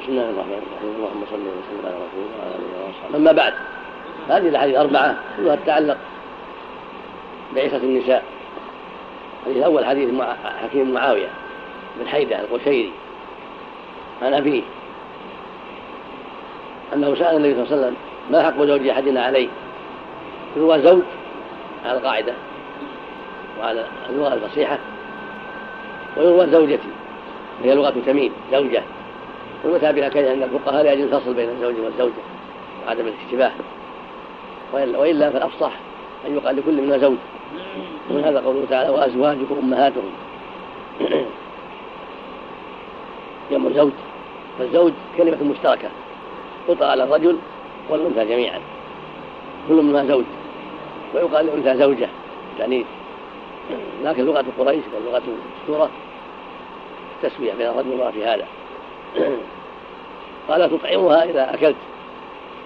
بسم الله الرحمن الرحيم اللهم صل وسلم على رسول وعلى اله أما بعد هذه الأحاديث الاربعه كلها تتعلق بعصة النساء. الحديث الأول حديث حكيم معاوية. بن حيدة القشيري عن أبيه أنه سأل النبي صلى الله عليه وسلم ما حق زوج أحدنا عليه؟ هو زوج على القاعدة وعلى اللغة الفصيحة ويروى زوجتي. وهي لغة تميم زوجة. والمتى بها كان أن الفقهاء يجوز الفصل بين الزوج والزوجة وعدم الاشتباه. وإلا فالأفصح أن يقال لكل منها زوج. ومن هذا قوله تعالى وأزواجكم أمهاتهم جمع زوج فالزوج كلمة مشتركة تطلق على الرجل والأنثى جميعا كل منها زوج ويقال للأنثى زوجة يعني لكن لغة قريش ولغة السورة تسوية بين الرجل والمرأة في هذا. قال تطعمها إذا أكلت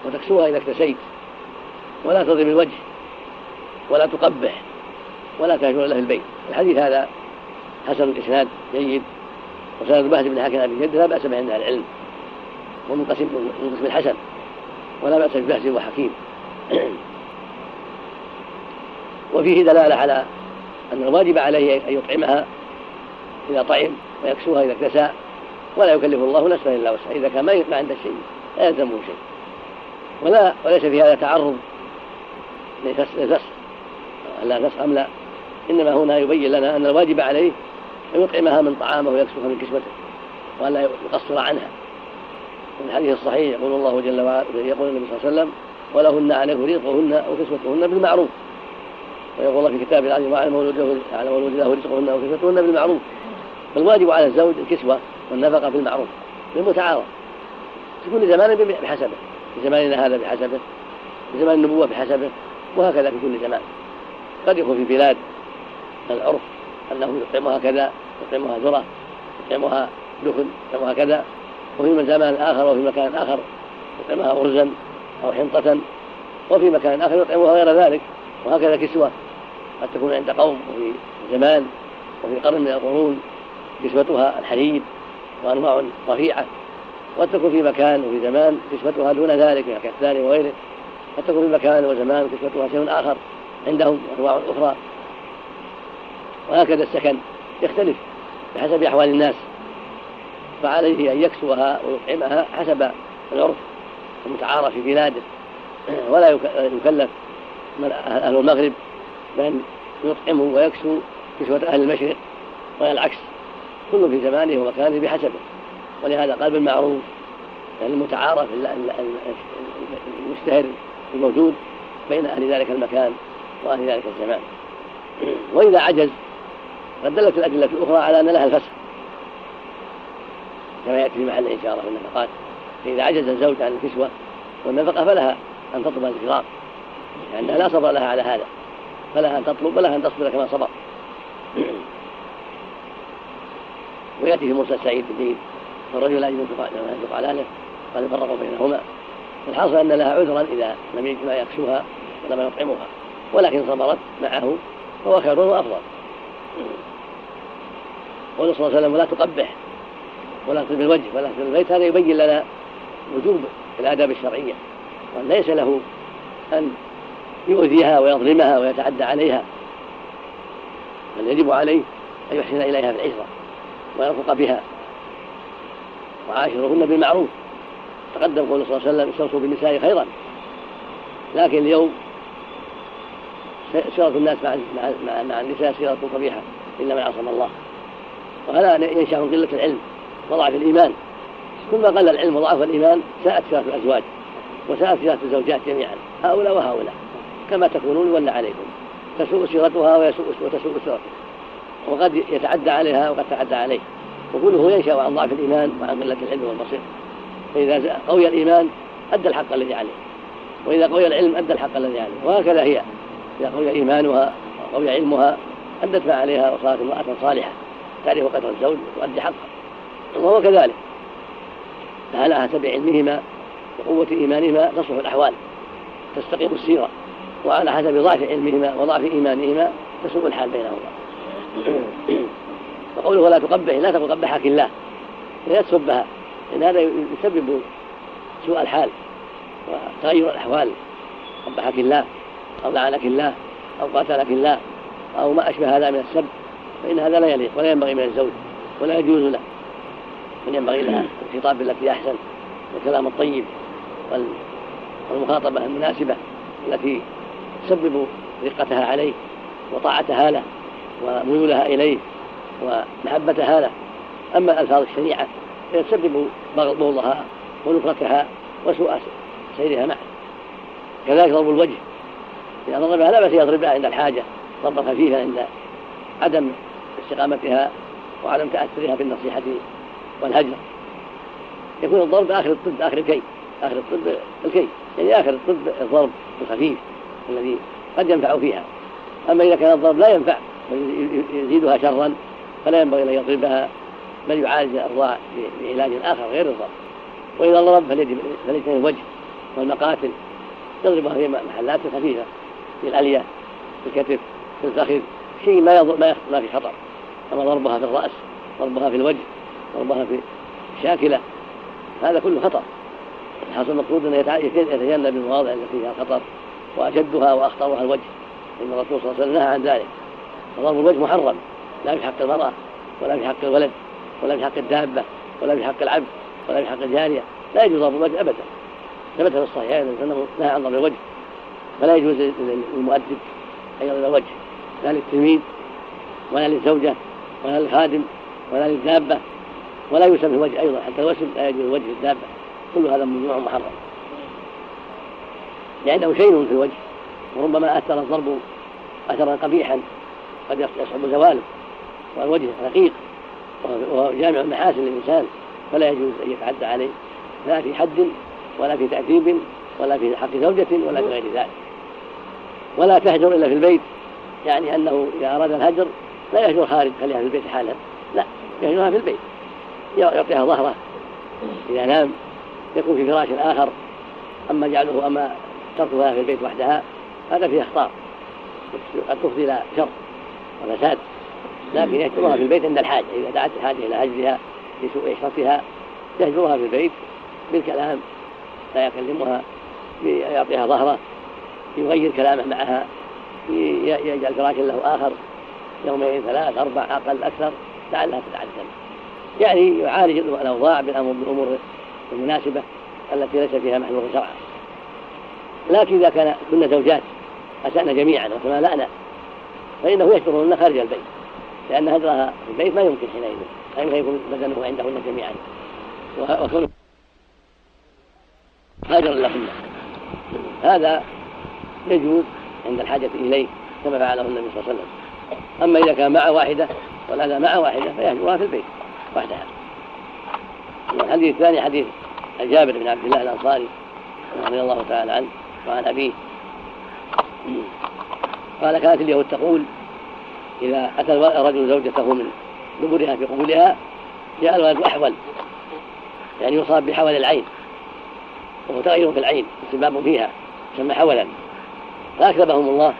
وتكسوها إذا اكتسيت ولا تضرب الوجه ولا تقبح ولا تهجر له البيت. الحديث هذا حسن الإسناد جيد وسند بهز بن حكم أبي جد لا بأس به عند العلم ومن قسم من قسم الحسن ولا بأس ببهز وحكيم. وفيه دلالة على أن الواجب عليه أن يطعمها إذا طعم ويكسوها إذا اكتسى ولا يكلف الله نفسا إلا وسعها إذا كان ما عنده شيء لا يلزمه شيء. ولا وليس في هذا تعرض لفسخ لا فسخ أم لا إنما هنا يبين لنا أن الواجب عليه أن يطعمها من طعامه ويكسوها من كسوته وألا يقصر عنها. في الحديث الصحيح يقول الله جل وعلا يقول النبي صلى الله عليه وسلم ولهن عليه رزقهن وكسوتهن بالمعروف. ويقول الله في كتاب العزيز وعلى مولود له على مولود له رزقهن وكسوتهن بالمعروف. فالواجب على الزوج الكسوة والنفقة بالمعروف بالمتعاون في كل زمان بحسبه في زماننا هذا بحسبه في زمان النبوة بحسبه وهكذا في كل زمان. قد يكون في بلاد العرف أنه يطعمها كذا يطعمها ذرة يطعمها دخن يطعمها كذا. وفي زمان آخر وفي مكان آخر يطعمها أرزا أو حنطة. وفي مكان آخر يطعمها غير ذلك وهكذا كسوة. قد تكون عند قوم وفي زمان وفي قرن من القرون كسوتها الحرير وأنواع رفيعة. قد تكون في مكان وفي زمان كسوتها دون ذلك كالكتان وغيره. قد تكون في مكان وزمان كسوتها شيء آخر عندهم أنواع أخرى. وهكذا السكن يختلف بحسب أحوال الناس. فعليه أن يكسوها ويطعمها حسب العرف المتعارف في بلاده. ولا يكلف من أهل المغرب بأن يطعمه ويكسو كسوة أهل المشرق ولا العكس كل في زمانه ومكانه بحسبه. ولهذا قال بالمعروف يعني المتعارف المشتهر الموجود بين أهل ذلك المكان وأهل ذلك الزمان. وإذا عجز قد دلت الأدلة الأخرى على أن لها الفسخ. كما يأتي في محل إشارة في النفقات. فإذا عجز الزوج عن الكسوة والنفقة فلها أن تطلب الفراق لأنها لا صبر لها على هذا. فلها أن تطلب ولها أن تصبر كما صبر. ويأتي في مرسل سعيد الدين الرجل لا ينفق على أهله قد يفرقوا بينهما. الحاصل أن لها عذرا إذا لم يجد ما يكسوها ولم يطعمها ولكن صبرت معه فهو خير وأفضل. قول صلى الله عليه وسلم ولا تقبح ولا تقبل الوجه ولا تقبل البيت هذا يبين لنا وجوب الآداب الشرعية وأن ليس له أن يؤذيها ويظلمها ويتعدى عليها بل يجب عليه أن يحسن إليها في العشرة ويرفق بها. وعاشرهن بالمعروف تقدم قول صلى الله عليه وسلم استوصوا بالنساء خيرا لكن اليوم سيرة الناس مع مع مع النساء سيرة قبيحة إلا من عصم الله. وهذا ينشأ من قلة العلم وضعف الإيمان. كل ما قل العلم وضعف الإيمان ساءت سيرة الأزواج وساءت سيرة الزوجات جميعا. هؤلاء وهؤلاء. كما تكونون يولى عليكم. تسوء سيرتها ويسوء وتسوء سيرتها. وقد يتعدى عليها وقد تعدى عليه. وكله ينشأ عن ضعف الإيمان وعن قلة العلم والبصير. فإذا قوي الإيمان أدى الحق الذي عليه. وإذا قوي العلم أدى الحق الذي عليه. وهكذا هي. إذا قوي إيمانها وقوي علمها أدت ما عليها وصارت امرأة صالحة تعرف قدر الزوج وتؤدي حقه. وهو كذلك. فعلى حسب علمهما وقوة إيمانهما تصلح الأحوال تستقيم السيرة وعلى حسب ضعف علمهما وضعف إيمانهما تسوء الحال بينهما. وقوله لا تقبح لا تقل قبحك الله. لا تسبها لأن هذا يسبب سوء الحال وتغير الأحوال. قبحك الله. أو لعنك الله أو قاتلك الله أو ما أشبه هذا من السب فإن هذا لا يليق ولا ينبغي من الزوج ولا يجوز له. بل ينبغي لها الخطاب بالتي أحسن والكلام الطيب والمخاطبة المناسبة التي تسبب رقتها عليه وطاعتها له وميولها إليه ومحبتها له. أما الألفاظ الشريعة فيتسبب بغضها ونفرتها وسوء سيرها معه. كذلك ضرب الوجه إذا ضربها لا بأس يضربها عند الحاجة ضربا خفيفا عند عدم استقامتها وعدم تأثرها بالنصيحة والهجر يكون الضرب آخر الطب آخر الكي آخر الطب الكي يعني آخر الطب الضرب الخفيف الذي قد ينفع فيها. أما إذا كان الضرب لا ينفع يزيدها شرا فلا ينبغي أن يضربها بل يعالج الأرضاع بعلاج آخر غير الضرب. وإذا ضرب فليجتنب الوجه والمقاتل يضربها في محلات خفيفة. في الألية في الكتف في الفخذ شيء ما ما ما في خطر. أما ضربها في الرأس ضربها في الوجه ضربها في الشاكلة هذا كله خطر. الحاصل المقصود أنه يتجنب المواضع التي فيها خطر وأشدها وأخطرها الوجه. إن الرسول صلى الله عليه وسلم نهى عن ذلك. فضرب الوجه محرم لا في حق المرأة ولا في حق الولد ولا في حق الدابة ولا في حق العبد ولا في حق الجارية. لا يجوز ضرب الوجه أبدا. ثبت في الصحيحين أنه نهى عن ضرب الوجه. فلا يجوز للمؤدب أن يضرب الوجه لا للتلميذ ولا للزوجة ولا للخادم ولا للدابة ولا يوسم في الوجه أيضا حتى الوسم لا يجوز الوجه الدابة. كل هذا ممنوع محرم لأنه شيء في الوجه وربما أثر الضرب أثرا قبيحا قد يصعب زواله والوجه رقيق وهو جامع المحاسن للإنسان فلا يجوز أن يتعدى عليه. لا في حد ولا في تأديب ولا في حق زوجة ولا في غير ذلك. ولا تهجر إلا في البيت يعني أنه إذا أراد الهجر لا يهجر خارج خليها في البيت حالها لا يهجرها في البيت يعطيها ظهره إذا نام يكون في فراش آخر أما جعله أما تركها في البيت وحدها هذا فيه أخطار قد تفضي إلى شر وفساد لكن يهجرها في البيت عند الحاجة إذا دعت الحاجة إلى هجرها لسوء عشرتها يهجرها في البيت بالكلام لا يكلمها يعطيها ظهره يغير كلامه معها يجعل فراشا له آخر يومين ثلاث أربع أقل أكثر لعلها تتعلم. يعني يعالج الأوضاع بالأمور المناسبة التي ليس فيها محذور شرعا. لكن إذا كان كنا زوجات أسأنا جميعا وتمالأنا فإنه يشكرهن خارج البيت لأن هجرها في البيت ما يمكن حينئذ يمكن يكون بدنه عندهن جميعا. وكونه هاجر لهن. هذا يجوز عند الحاجة إليه كما فعله النبي صلى الله عليه وسلم. أما إذا كان مع واحدة والأذى مع واحدة فيهجرها في البيت وحدها. الحديث الثاني حديث جابر بن عبد الله الأنصاري رضي الله تعالى عنه وعن أبيه. قال كانت اليهود تقول إذا أتى الرجل زوجته من دبرها في قبولها جاء الولد أحول يعني يصاب بحول العين وهو تغير في العين استباب فيها يسمى حولا. فأكذبهم الله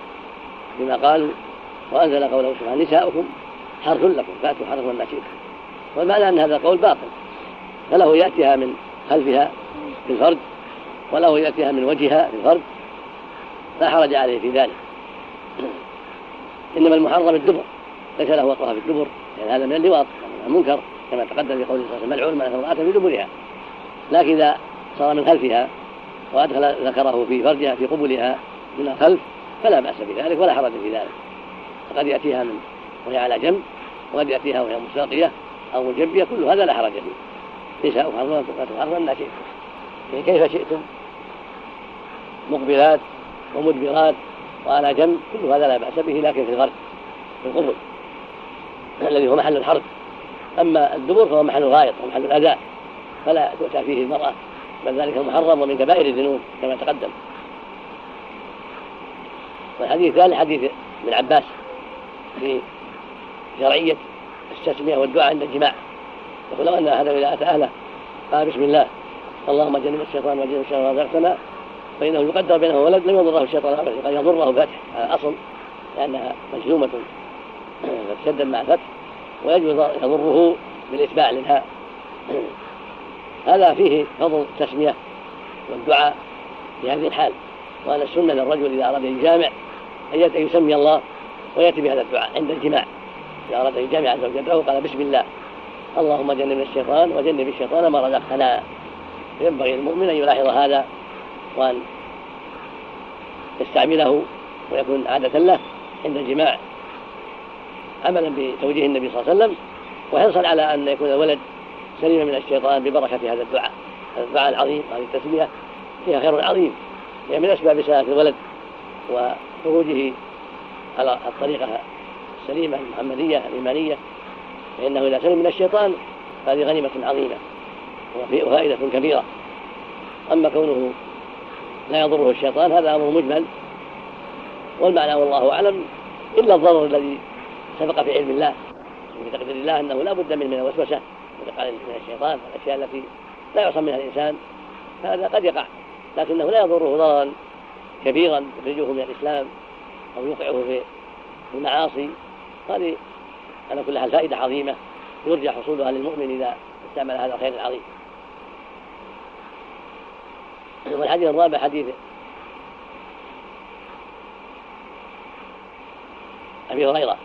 بما قالوا وأنزل قوله سبحانه نساؤكم حرث لكم فأتوا حرث ما شئتم والمعنى أن هذا القول باطل. فله يأتيها من خلفها في الفرد وله يأتيها من وجهها في الفرد. لا حرج عليه في ذلك. إنما المحرم الدبر. ليس له وقفها في الدبر لأن هذا من اللواط من المنكر كما تقدم في قوله صلى الله عليه وسلم ملعون من امرأة في دبرها. لكن إذا صار من خلفها وأدخل ذكره في فرجها في قبلها من الخلف فلا بأس بذلك ولا حرج في ذلك. فقد يأتيها من وهي على جنب وقد يأتيها وهي مستلقية أو مجبية كل هذا لا حرج فيه. نساء حرمنا ما شئتم. يعني كيف شئتم؟ مقبلات ومدبرات وعلى جنب كل هذا لا بأس به لكن في الغرب في القبل الذي هو محل الحرب. أما الدبر فهو محل الغائط ومحل الأذى فلا تؤتى فيه المرأة بل ذلك محرم ومن كبائر الذنوب كما تقدم. والحديث الثاني حديث ابن عباس في شرعية التسمية والدعاء عند الجماع. يقول لو أن أحدا إذا أتى أهله قال بسم الله. اللهم جنب الشيطان وجنب الشيطان ورزقتنا فإنه يقدر بينه ولد لم يضره الشيطان أبدا قد يضره فتح على الأصل لأنها مجزومة. فتشدد مع الفتح ويجوز يضره بالإتباع للهاء هذا فيه فضل التسمية والدعاء في هذه الحال. وأن السنة للرجل إذا أراد أن يجامع. أن يسمي الله ويأتي بهذا الدعاء عند الجماع. إذا أراد أن يجامع زوجته قال بسم الله. اللهم جنب الشيطان وجنب الشيطان ما رزقتنا. ينبغي المؤمن أن يلاحظ هذا وأن يستعمله ويكون عادة له عند الجماع. عملا بتوجيه النبي صلى الله عليه وسلم وحرصا على أن يكون الولد سليما من الشيطان ببركة هذا الدعاء. هذا الدعاء العظيم هذه التسمية فيها خير عظيم. هي من أسباب سلامة الولد وخروجه على الطريقة السليمة المحمدية الإيمانية فإنه إذا سلم من الشيطان فهذه غنيمة عظيمة وفائدة كبيرة. أما كونه لا يضره الشيطان هذا أمر مجمل والمعنى والله أعلم إلا الضرر الذي سبق في علم الله وفي تقدير الله أنه لا بد من من الوسوسة من الشيطان الأشياء التي لا يعصم منها الإنسان فهذا قد يقع لكنه لا يضره ضررا كبيرا يخرجه من الإسلام أو يوقعه في المعاصي هذه على كل حال فائدة عظيمة يرجى حصولها للمؤمن إذا استعمل هذا الخير العظيم. والحديث الرابع حديث أبي هريرة.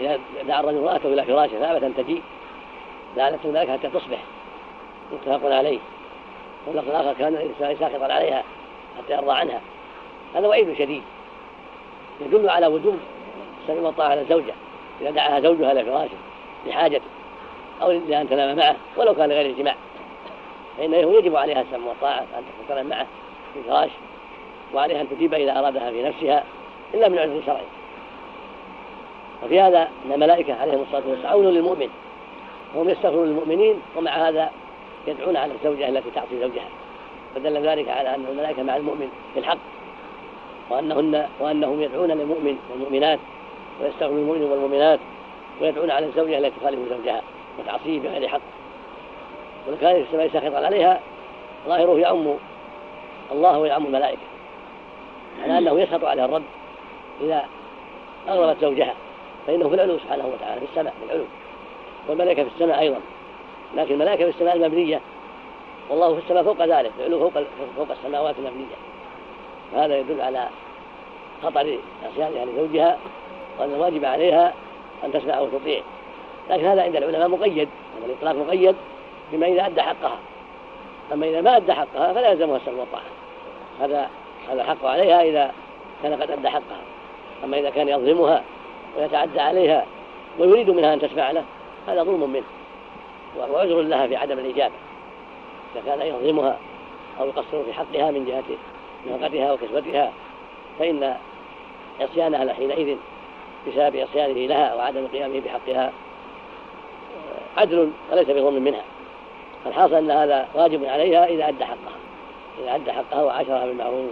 إذا دعا الرجل امرأته إلى فراشه فأبت أن تجيء لعنته ذلك حتى تصبح متفق عليه. واللفظ الآخر كان ساخطا عليها. حتى يرضى عنها. هذا وعيد شديد. يدل على وجوب السمع والطاعة على الزوجة إذا دعاها زوجها إلى فراشه لحاجته أو لأن تنام معه ولو كان غير الجماع فإنه يجب عليها السمع والطاعة أن تنام معه في الفراش وعليها أن تجيب إذا أرادها في نفسها إلا من عذر شرعي. وفي هذا أن الملائكة عليهم الصلاة والسلام عون للمؤمن وهم يستغفرون للمؤمنين ومع هذا يدعون على الزوجة التي تعصي زوجها. فدل ذلك على أن الملائكة مع المؤمن في الحق وأنهن وأنهم يدعون للمؤمن والمؤمنات ويستغفرون المؤمن والمؤمنات ويدعون على الزوجة التي تخالف زوجها وتعصيه بغير حق. في السماء ساخطا عليها ظاهره يعم الله ويعم الملائكة على أنه يسخط عليها الرب إذا أغضبت زوجها فإنه في العلو سبحانه وتعالى في السماء في العلو. والملائكة في السماء أيضا لكن الملائكة في السماء المبنية والله في السماء فوق ذلك العلو فوق فوق السماوات المبنية. هذا يدل على خطر عصيانها لزوجها وأن الواجب عليها أن تسمع وتطيع لكن هذا عند العلماء مقيد هذا الإطلاق مقيد بما إذا أدى حقها. أما إذا ما أدى حقها فلا يلزمها السمع والطاعة هذا هذا حق عليها إذا كان قد أدى حقها. أما إذا كان يظلمها ويتعدى عليها ويريد منها أن تسمع له هذا ظلم منه. وعذر لها في عدم الإجابة كان يظلمها أو يقصر في حقها من جهة نفقتها وكسوتها فإن عصيانها حينئذ بسبب عصيانه لها وعدم قيامه بحقها عدل وليس بظلم منها. فالحاصل أن هذا واجب عليها إذا أدى حقها. إذا أدى حقها وعاشرها بالمعروف.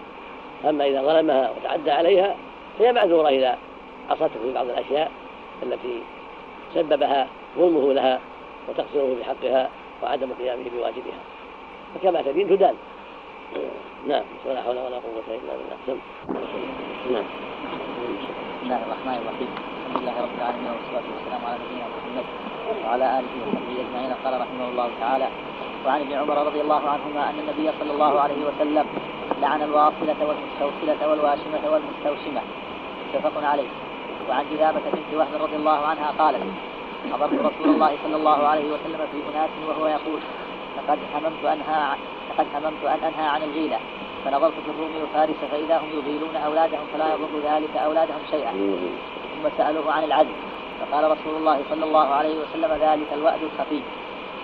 أما إذا ظلمها وتعدى عليها فهي معذورة إذا عصته في بعض الأشياء التي سببها ظلمه لها وتقصيره بحقها وعدم قيامه بواجبها. فكما تدين تدان. نعم ولا حول ولا قوة إلا بالله. نعم. بسم الله الرحمن الرحيم. الحمد لله رب العالمين والصلاة والسلام على نبينا محمد وعلى آله وصحبه أجمعين. قال رحمه الله تعالى وعن ابن عمر رضي الله عنهما أن النبي صلى الله عليه وسلم لعن الواصلة والمستوصلة والواشمة والمستوشمة. متفق عليه. وعن جذابة بنت وهب رضي الله عنها قالت حضرت رسول الله صلى الله عليه وسلم في أناس وهو يقول لقد هممت أنهى لقد هممت أن أنهى عن الغيلة. فنظرت في الروم وفارس فإذا هم يغيلون أولادهم فلا يضر ذلك أولادهم شيئا. ثم سألوه عن العدل. فقال رسول الله صلى الله عليه وسلم ذلك الوأد الخفي.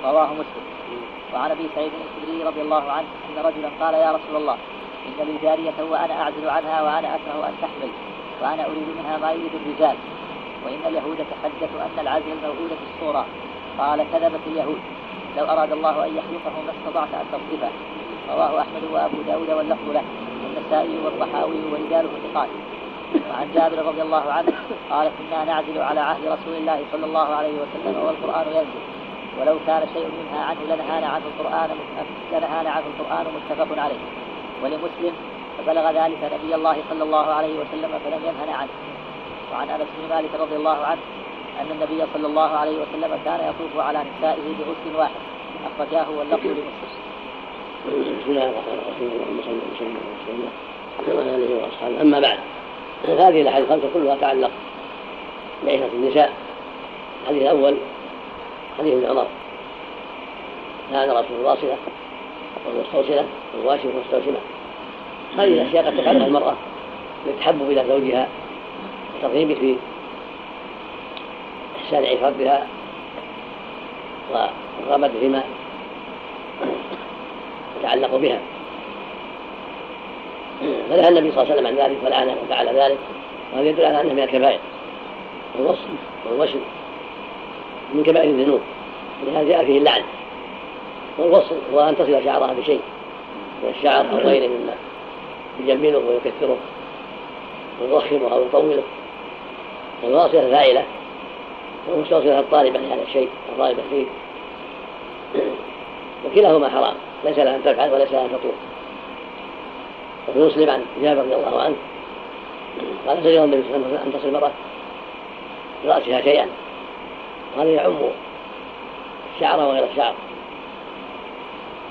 رواه مسلم. وعن أبي سعيد الخدري رضي الله عنه أن رجلا قال يا رسول الله إن لي جارية وأنا أعزل عنها وأنا أكره أن تحمل وأنا أريد منها ما يريد الرجال. وإن اليهود تحدثوا أن العزل الموعود في الصورة. قال كذبت اليهود. لو أراد الله أن يخلقه ما استطعت أن تصرفه رواه أحمد وأبو داود واللفظ له. والنسائي والطحاوي ورجاله ثقات. وعن جابر رضي الله عنه قال كنا نعزل على عهد رسول الله صلى الله عليه وسلم والقرآن ينزل. ولو كان شيء منها عنه لنهانا عنه القرآن لنهانا عنه القرآن متفق عليه. ولمسلم فبلغ ذلك نبي الله صلى الله عليه وسلم فلم ينهنا عنه. وعن أنس بن مالك رضي الله عنه أن النبي صلى الله عليه وسلم كان يطوف على نسائه بغسل واحد أخرجاه واللفظ لمسلم. بسم الله الرحمن الرحيم اللهم صل وسلم على وعلى وأصحابه. أما بعد هذه الأحاديث الخمسة كلها تعلق بعثه النساء. الحديث الأول حديث ابن عمر. لعن رسول الواصلة والمستوصله والواشم والمستوشمه هذه الأشياء قد تفعلها المراه للتحبب إلى زوجها وترغيبه في احسان عفافها والرغبه فيما يتعلق بها. فنهى النبي صلى الله عليه وسلم عن ذلك ولعنه وفعل ذلك وهذا يدل على أنه من الكبائر. والوصل والوشم من كبائر الذنوب. ولهذا جاء فيه اللعن والوصل هو ان تصل شعرها بشيء من الشعر أو غيره مما يجمله ويكثره ويضخمه أو يطوله. والواصله فاعلة. والمستوصله الطالبه لهذا الشيء الطالبه فيه. وكلاهما حرام. ليس لها أن تفعل وليس لها أن تطوف. وفي مسلم عن جابر رضي الله عنه قال سجل النبي صلى الله عليه وسلم أن تصل المرأة برأسها شيئا. وهذا يعم الشعر وغير الشعر.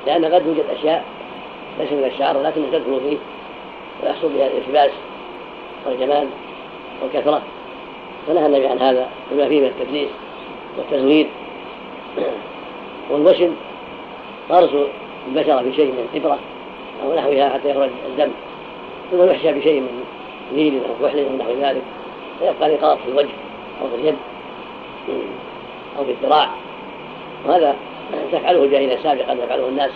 لأن قد يوجد أشياء ليس من الشعر ولكنها تدخل فيه ويحصل بها الالتباس والجمال والكثرة. فنهى النبي عن هذا بما فيه من التدليس والتزوير والوشم غرس البشرة في شيء من الإبرة أو نحوها حتى يخرج الدم. ثم يحشى بشيء من نيل أو كحل أو نحو ذلك. فيبقى نقاط في الوجه أو في اليد أو في الذراع. وهذا تفعله الجاهلية السابقة يفعله الناس.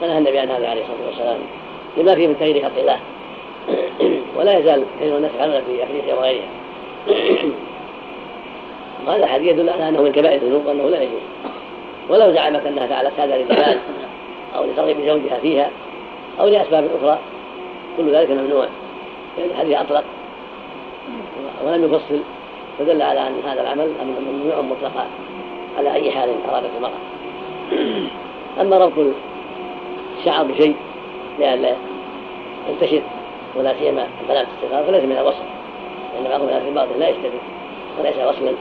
فنهى النبي عن هذا عليه الصلاة والسلام لما فيه من تغيير خلق الله ولا يزال كثير الناس يفعلون في أفريقيا وغيرها. وهذا حديث يدل على أنه من كبائر الذنوب وأنه لا يجوز. ولو زعمت أنها فعلت هذا للجمال أو لترغيب زوجها فيها أو لأسباب أخرى كل ذلك ممنوع. لأن الحديث أطلق ولم يفصل فدل على أن هذا العمل ممنوع مطلقا على أي حال أرادت المرأة. أما ربط الشعر بشيء لئلا ينتشر ولا سيما البنات الصغار فليس من الوسط. لأن بعض الناس بعض لا يشتبه وليس وصلا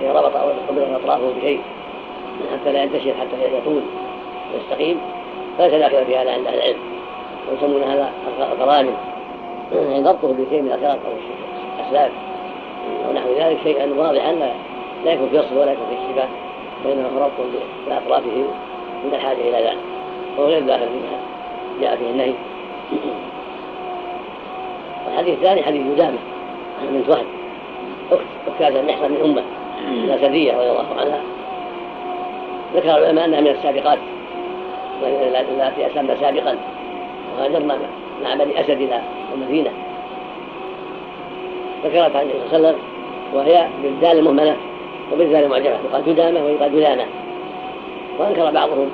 إذا ربط أو قبل أطرافه بشيء حتى لا ينتشر حتى يطول ويستقيم فليس داخلا في هذا عند أهل العلم. ويسمون هذا الغرامل يعني ضبطه بشيء من الأثار أو الأسلاك أو نحو ذلك شيئا. واضحا لا يكون في وصل ولا يكون في اشتباه وإنما فرضت بأطرافه من الحاجة إلى ذلك. وهو غير داخل فيما جاء فيه النهي. والحديث الثاني حديث جدامة بنت وهب أخت أخت المحصن من أمة. الأسدية رضي الله عنها. ذكر العلماء أنها من السابقات. التي أسلمن سابقا. وهاجرنا مع بني أسد إلى المدينة. ذكرت عن النبي صلى الله عليه وسلم وهي بالدال المهملة وبالدال المعجمة يقال جدامة ويقال جدامة وأنكر بعضهم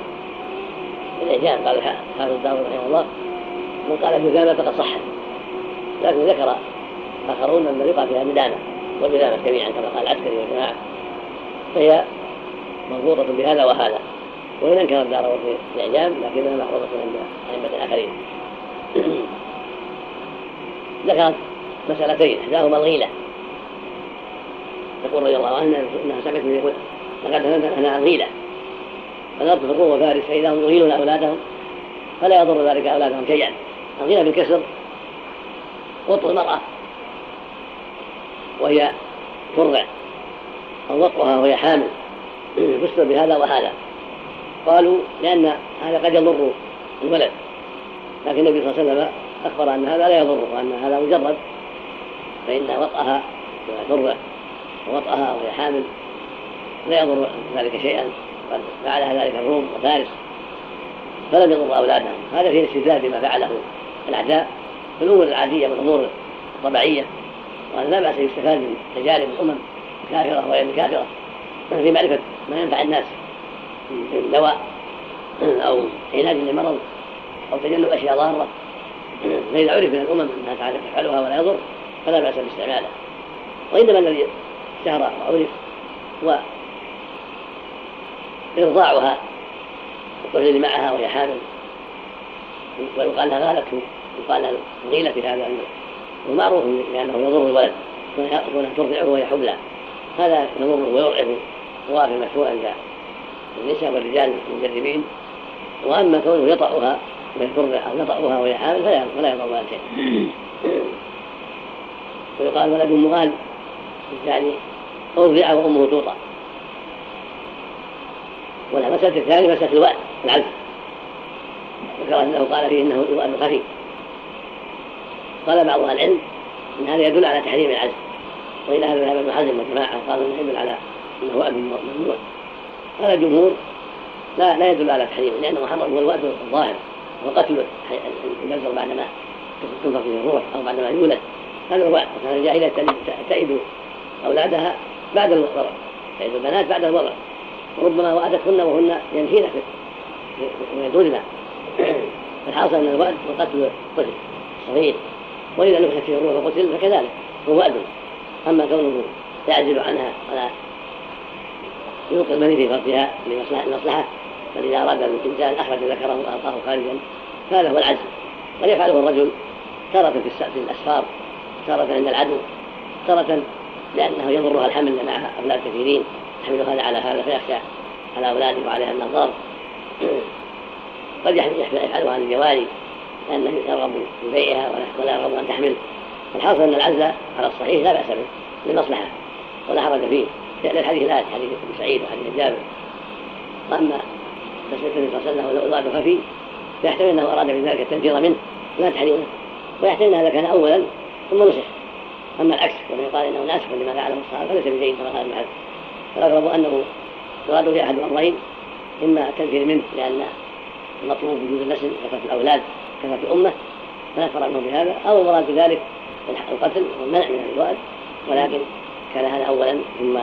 الإعجام قال حافظ داود رحمه الله. من قال جدامة فقد صحت لكن ذكر آخرون يقع فيها مدامة وجدامة جميعا كما قال العسكري والجماعة. فهي مربوطة بهذا وهذا. وإن أنكر الدار في الإعجام لكنها محفوظة عند أئمة آخرين ذكرت مسألتين إحداهما الغيلة. يقول رضي الله عنه أنها سمعت يقول لقد أنا الغيلة. فضربت في الروم وفارس فإذا هم يغيلون أولادهم فلا يضر ذلك أولادهم شيئا. الغيلة بالكسر وطء المرأة. وهي ترضع أو وطئها وهي حامل. فسر بهذا وهذا. قالوا لأن هذا قد يضر الولد لكن النبي صلى الله عليه وسلم أخبر أن هذا لا يضر وأن هذا مجرد. فإن وطئها ترضع ووطأها وهي حامل لا يضر ذلك شيئا. قد فعلها ذلك الروم وفارس. فلم يضر أولادهم هذا فيه الاستدلال بما فعله الأعداء. في الأمور العادية والأمور الطبيعية وأن لا بأس يستفاد من تجارب الأمم كافرة وغير كافرة في معرفة ما ينفع الناس. من دواء أو علاج لمرض أو تجنب أشياء ضارة. فإذا عرف من الأمم أنها تفعلها ولا يضر فلا بأس باستعماله. وإنما الذي اشتهر وعرف وإرضاعها والطفل معها وهي حامل. ويقال لها غالته يقال لها غيلة في هذا ومعروف لأنه يضر الولد كونها ترضعه وهي حبلى هذا يضره ويرعب وافي المشروع عند النساء والرجال المجربين. وأما كونه يطأها وهي ترضع أو يطأها وهي حامل فلا يضر ذلك شيء ويقال ولد مغال يعني أرضع وأمه توطى والمسألة الثانية مسألة الوأد العزل ذكر أنه قال فيه إنه الوأد خفي قال بعض أهل العلم أن هذا يدل على تحريم العزل وإلى هذا ذهب ابن حزم وجماعة قالوا أنه يدل على أنه وأد ممنوع. هذا الجمهور لا لا يدل على تحريمه لأنه محرم هو الوأد الظاهر وقتل الجزر بعدما تنفخ فيه الروح أو بعدما يولد. هذا هو وكان الجاهلية تئد أولادها بعد الوضع تئد البنات بعد الوضع وربما وأتتهن وهن ينفين ويدودن فالحاصل أن الوأد وقتل الطفل الصغير وإذا نفخت فيه الروح وقتل فكذلك هو وأد أما كونه يعزل عنها ولا يلقي المني في فرجها لمصلحة بل إذا أراد الإنسان أخرج ذكره وألقاه خارجا هذا هو العزل قد يفعله الرجل تارة في الأسفار تارة عند العدو تارة لأنه يضرها الحمل معها أولاد كثيرين تحمل هذا على هذا فيخشى على أولاده وعليها النظار قد يفعلها للجواري. لأنه يرغب في بيعها ولا يرغب أن تحمل. الحاصل أن العزل على الصحيح لا بأس به للمصلحة ولا حرج فيه. للحديث الآتي حديث ابن سعيد وحديث جابر. وأما تسمية النبي صلى الله عليه وسلم خفي فيحتمل أنه أراد بذلك التنفير منه لا تحريمه. ويحتمل هذا كان أولا ثم نسخ أما العكس ومن يقال إنه ناسخ لما فعله الصحابة فليس بشيء كما قال حزم فالأقرب أنه يراد به أحد الأمرين إما التنفير منه لأن المطلوب وجود النسل كثرة الأولاد. كثرة الأمة فنفر منه بهذا أو المراد بذلك القتل والمنع من الوالد ولكن كان هذا أولا ثم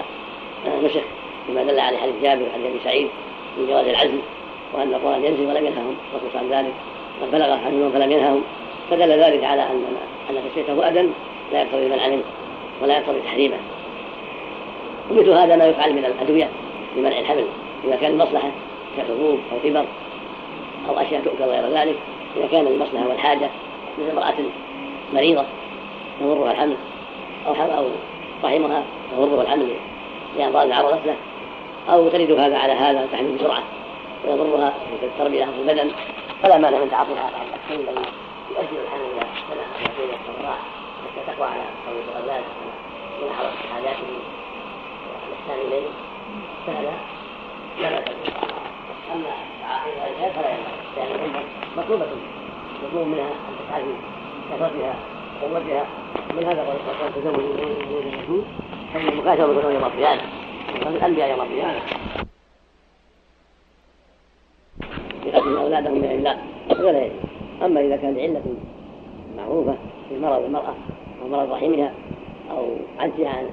نسخ بما دل عليه حديث جابر وحديث أبي سعيد من جواز العزل وأن القرآن ينزل ولم ينههم وخصوصا ذلك قد بلغ عنهم فلم ينههم. فدل ذلك على أن أن تسميته وأدا لا يقتضي المنع منه ولا يقتضي تحريمه. ومثل هذا ما يفعل من الأدوية لمنع الحمل إذا كان المصلحة كحبوب أو إبر أو أشياء تؤكل غير ذلك. إذا كان المصلحة والحاجة من امرأة مريضة يضرها الحمل أو أو رحمها يغره الحمل لأمراض عرضت له أو تجد هذا على هذا وتحمل بسرعة ويضرها في التربية في البدن فلا مانع من تعاطيها بعض التحميل الذي الحمل إلى سنة سنة الرضاع حتى تقوى على قول الغزال من حرص حاجاته والإحسان إليه فهذا لا بأس أما تعاطي الرجال فلا ينبغي لأن الأمة مطلوبة مطلوب منها أن في كثرتها وقوتها من هذا قد تزوج من الرسول فإن المكاتبة يكون يوم القيامة الأنبياء يوم القيامة بقتل أولادهم من الله ولا يجوز أما إذا كان علة معروفة في المرأة أو مرض رحمها أو عجزها عن